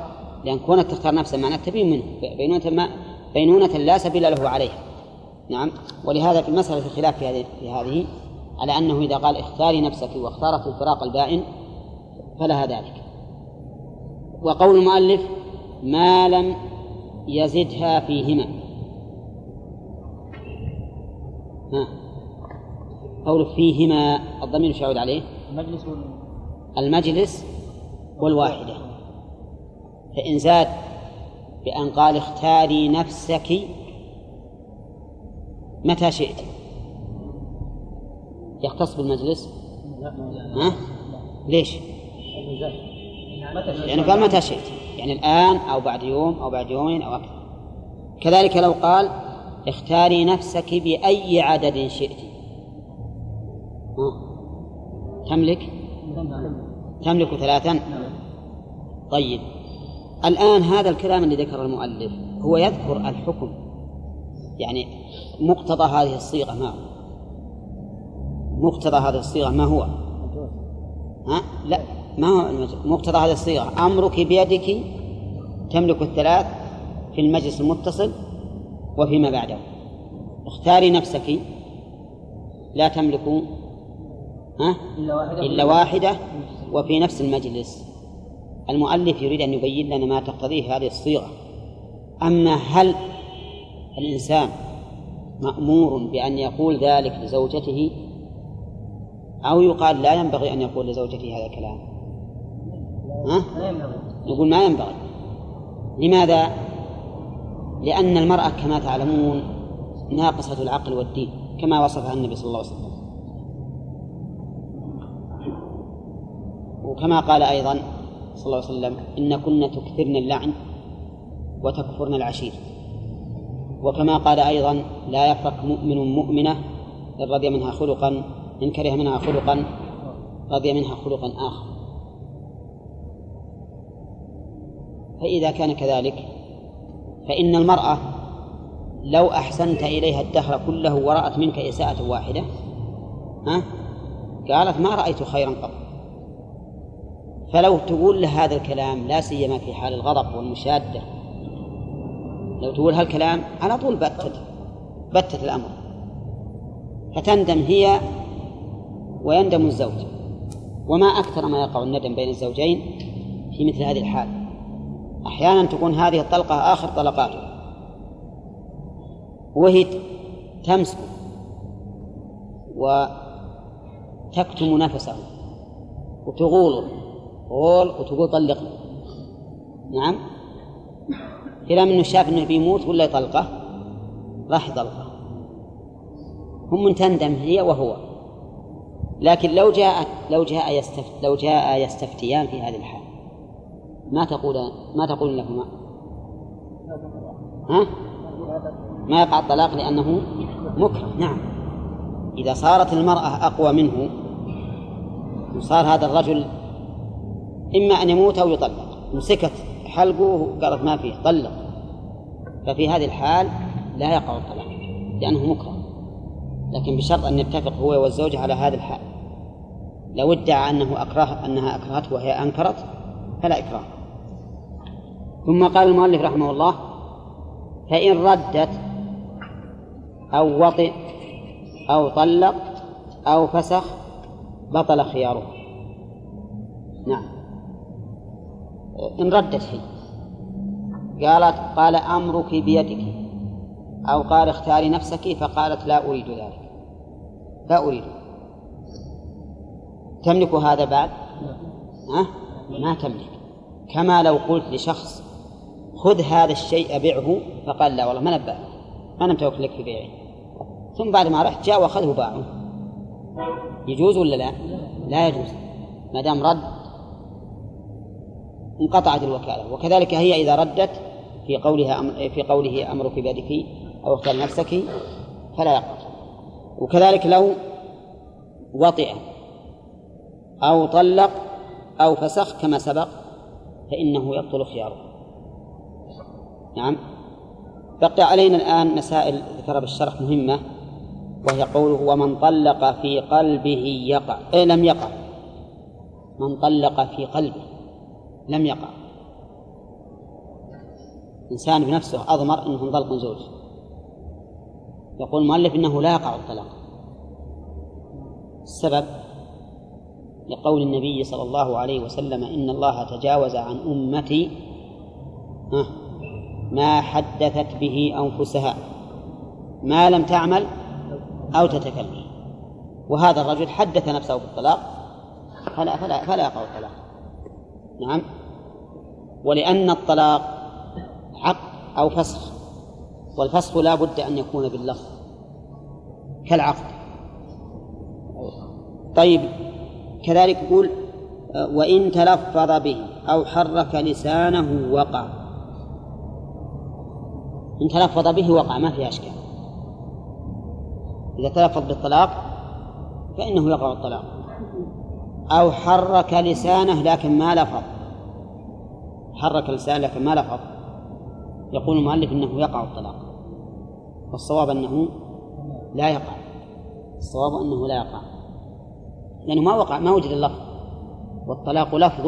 لأن كونك تختار نفسا معناه تبين منه بينونة ما بينونة لا سبيل له عليها. نعم ولهذا في المسألة الخلاف في هذه في هذه على أنه إذا قال اختاري نفسك واختارت الفراق البائن فلها ذلك. وقول المؤلف ما لم يزدها فيهما ها قول فيهما الضمير يعود عليه؟ المجلس وال... المجلس والواحدة. فإن زاد بأن قال اختاري نفسك متى شئت. يختص بالمجلس؟ ها؟ ليش؟ لأنه قال متى شئت. يعني الآن أو بعد يوم أو بعد يومين أو أكثر. كذلك لو قال اختاري نفسك بأي عدد شئت؟ تملك؟ تملك ثلاثا؟ طيب. الآن هذا الكلام اللي ذكر المؤلف هو يذكر الحكم. يعني مقتضى هذه الصيغة ما هو؟ مقتضى هذه الصيغة ما هو؟ ها؟ لا ما هو مقتضى هذه الصيغة. أمرك بيدك تملك الثلاث في المجلس المتصل وفيما بعده. اختاري نفسك. لا تملك ها؟ إلا واحدة. إلا واحدة وفي نفس المجلس. المؤلف يريد أن يبين لنا ما تقتضيه هذه الصيغة. أما هل الإنسان مأمور بأن يقول ذلك لزوجته أو يقال لا ينبغي أن يقول لزوجته هذا الكلام؟ ها؟ لا ينبغي. نقول ما ينبغي. لماذا؟ لأن المرأة كما تعلمون ناقصة العقل والدين كما وصفها النبي صلى الله عليه وسلم. وكما قال أيضا صلى الله عليه وسلم إن كن تكثرن اللعن وتكفرن العشير. وكما قال أيضا لا يفرق مؤمن مؤمنة إن رضي منها خلقا إن كره منها خلقا رضي منها خلقا آخر. فإذا كان كذلك فإن المرأة لو أحسنت إليها الدهر كله ورأت منك إساءة واحدة ها؟ قالت ما رأيت خيرا قط. فلو تقول له هذا الكلام لا سيما في حال الغضب والمشادة. لو تقول هالكلام على طول بتت بتت الأمر. فتندم هي ويندم الزوج. وما أكثر ما يقع الندم بين الزوجين في مثل هذه الحال. أحيانا تكون هذه الطلقة آخر طلقاته وهي تمسك وتكتم نفسه وتغوله غول وتقول طلقني. نعم. إلى من شاف أنه بيموت ولا يطلقه راح يطلقه هم تندم هي وهو. لكن لو جاء لو جاء لو جاء يستفتيان في هذه الحال ما تقول ما تقول لهما؟ ها؟ ما يقع الطلاق لأنه مكره. نعم. إذا صارت المرأة أقوى منه وصار هذا الرجل إما أن يموت أو يطلق. مسكت حلقه قالت ما فيه طلق. ففي هذه الحال لا يقع الطلاق لأنه مكره. لكن بشرط أن يتفق هو والزوجة على هذا الحال. لو ادعى أنه أكره أنها أكرهته وهي أنكرت فلا إكراه. ثم قال المؤلف رحمه الله فإن ردت أو وطئ أو طلق أو فسخ بطل خياره. نعم. إن ردت هي. قالت قال أمرك بيدك. أو قال اختاري نفسك فقالت لا أريد ذلك. لا أريد. تملك هذا بعد؟ ها؟ ما تملك. كما لو قلت لشخص خذ هذا الشيء بيعه فقال لا والله ما نبأ ما نمتلك لك في بيعه ثم بعد ما رحت جاء وأخذه وباعه يجوز ولا لا؟ لا يجوز. ما دام رد انقطعت الوكالة. وكذلك هي إذا ردت في قولها أمر في قوله أمرك بيدك أو اختار نفسك فلا يقبل وكذلك لو وطئ أو طلق أو فسخ كما سبق فإنه يبطل خياره. نعم. بقي علينا الآن مسائل ذكرها بالشرح مهمة وهي قوله ومن طلق في قلبه يقع. إيه لم يقع. من طلق في قلبه لم يقع. إنسان بنفسه أضمر أنه انطلق من زوج يقول المؤلف إنه لا يقع الطلاق. السبب لقول النبي صلى الله عليه وسلم إن الله تجاوز عن أمتي ما حدثت به أنفسها ما لم تعمل أو تتكلم. وهذا الرجل حدث نفسه بالطلاق فلا فلا فلا يقع الطلاق نعم. ولأن الطلاق عقد أو فسخ والفسخ لا بد أن يكون باللفظ كالعقد. طيب كذلك يقول وإن تلفظ به أو حرك لسانه وقع إن تلفظ به وقع ما في أشكال. إذا تلفظ بالطلاق فإنه يقع الطلاق. أو حرك لسانه لكن ما لفظ. حرك لسانه لكن ما لفظ. يقول المؤلف إنه يقع الطلاق. والصواب أنه لا يقع. الصواب أنه لا يقع. لأنه ما وقع ما وجد اللفظ. والطلاق لفظ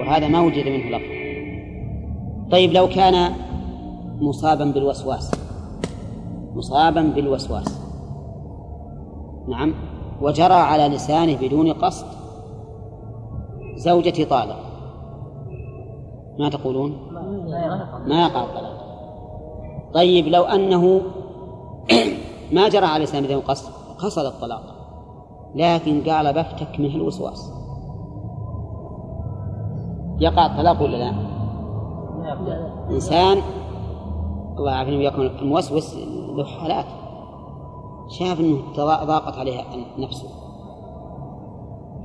وهذا ما وجد منه لفظ. طيب لو كان مصابا بالوسواس. مصابا بالوسواس. نعم. وجرى على لسانه بدون قصد زوجتي طالق. ما تقولون؟ ما يقع الطلاق. طيب لو أنه ما جرى على لسانه بدون قصد قصد الطلاق. لكن قال بفتك منه الوسواس. يقع الطلاق ولا لا؟ إنسان الله يعافينا وياكم الموسوس له حالات. شاف إنه ضاقت عليها نفسه.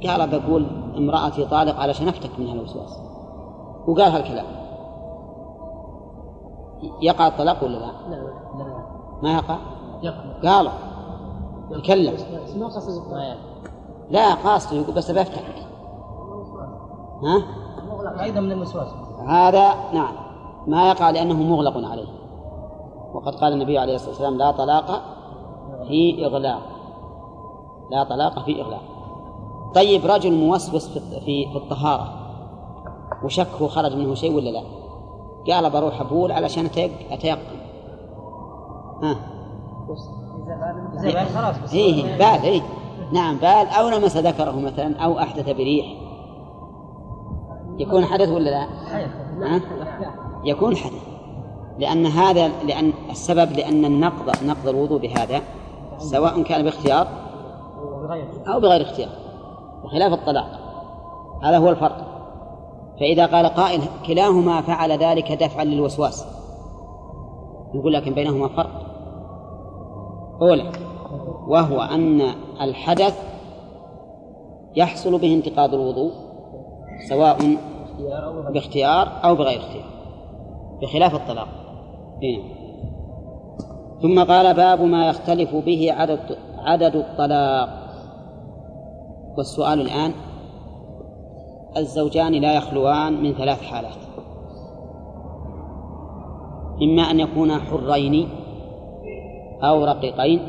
قال بقول امرأتي طالق علشان افتك منها الوسواس. وقال هالكلام. يقع الطلاق ولا لا؟ ما يقع؟ قال يتكلم لا قاصد يقول بس بفتك ها؟ أيضا من الوسواس. هذا نعم. ما يقع لأنه مغلق عليه. وقد قال النبي عليه الصلاة والسلام لا طلاق في إغلاق. لا طلاق في إغلاق. طيب رجل موسوس في في الطهارة وشكه خرج منه شيء ولا لا؟ قال بروح أبول علشان أتيقن. ها؟ خلاص. إيه بال إيه. نعم بال. أو لمس ذكره مثلا أو أحدث بريح. يكون حدث ولا لا؟ ها؟ يكون حدث. لأن هذا لأن السبب لأن النقض نقض الوضوء بهذا سواء كان باختيار أو بغير اختيار بخلاف الطلاق. هذا هو الفرق. فإذا قال قائل كلاهما فعل ذلك دفعا للوسواس. نقول لكن بينهما فرق. أولا وهو أن الحدث يحصل به انتقاض الوضوء سواء باختيار أو بغير اختيار بخلاف الطلاق. هنا ثم قال باب ما يختلف به عدد عدد الطلاق. والسؤال الآن الزوجان لا يخلوان من ثلاث حالات. إما أن يكونا حرين أو رقيقين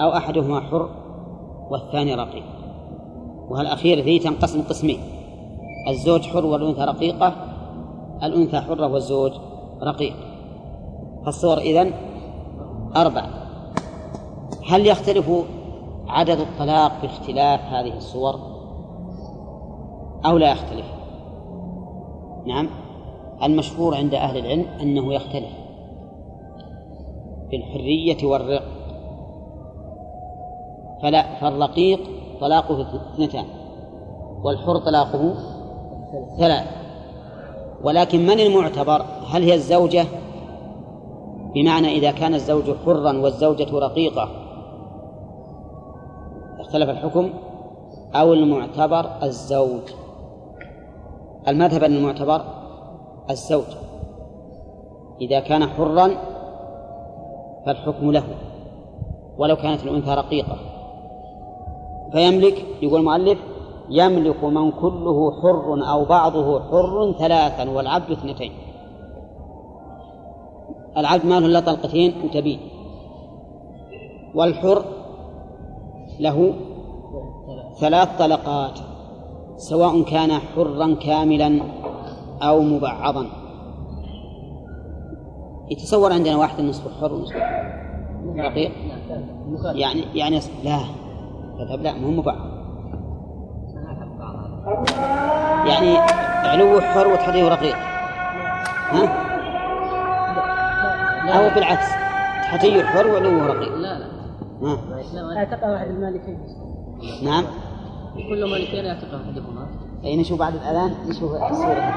أو أحدهما حر والثاني رقيق. وهالأخير ذي تنقسم قسمين الزوج حر والأنثى رقيقة الأنثى حرة والزوج رقيق. فالصور إذن أربع. هل يختلف عدد الطلاق باختلاف هذه الصور؟ أو لا يختلف؟ نعم. المشهور عند أهل العلم أنه يختلف في الحرية والرق. فلا فالرقيق طلاقه اثنتان والحر طلاقه ثلاث. ولكن من المعتبر؟ هل هي الزوجة؟ بمعنى إذا كان الزوج حرا والزوجة رقيقة. اختلف الحكم. أو المعتبر الزوج. المذهب أن المعتبر الزوج. إذا كان حرا فالحكم له. ولو كانت الأنثى رقيقة. فيملك يقول المؤلف يملك من كله حر أو بعضه حر ثلاثا والعبد اثنتين. العبد ما له إلا طلقتين وتبين. والحر له ثلاث طلقات سواء كان حرا كاملا أو مبعضا. يتصور عندنا واحد نصف حر ونصف رقيق يعني يعني لا تذهب لا مو مبعض. يعني علو حر وتحتيه رقيق. ها؟ أو بالعكس. تحتيه حر وعلوه رقيق. لا لا. ها؟ لا أعتقد واحد المالكين. نعم. كل مالكين يعتقد أحدهما. أي نشوف بعد الأذان نشوف الصورة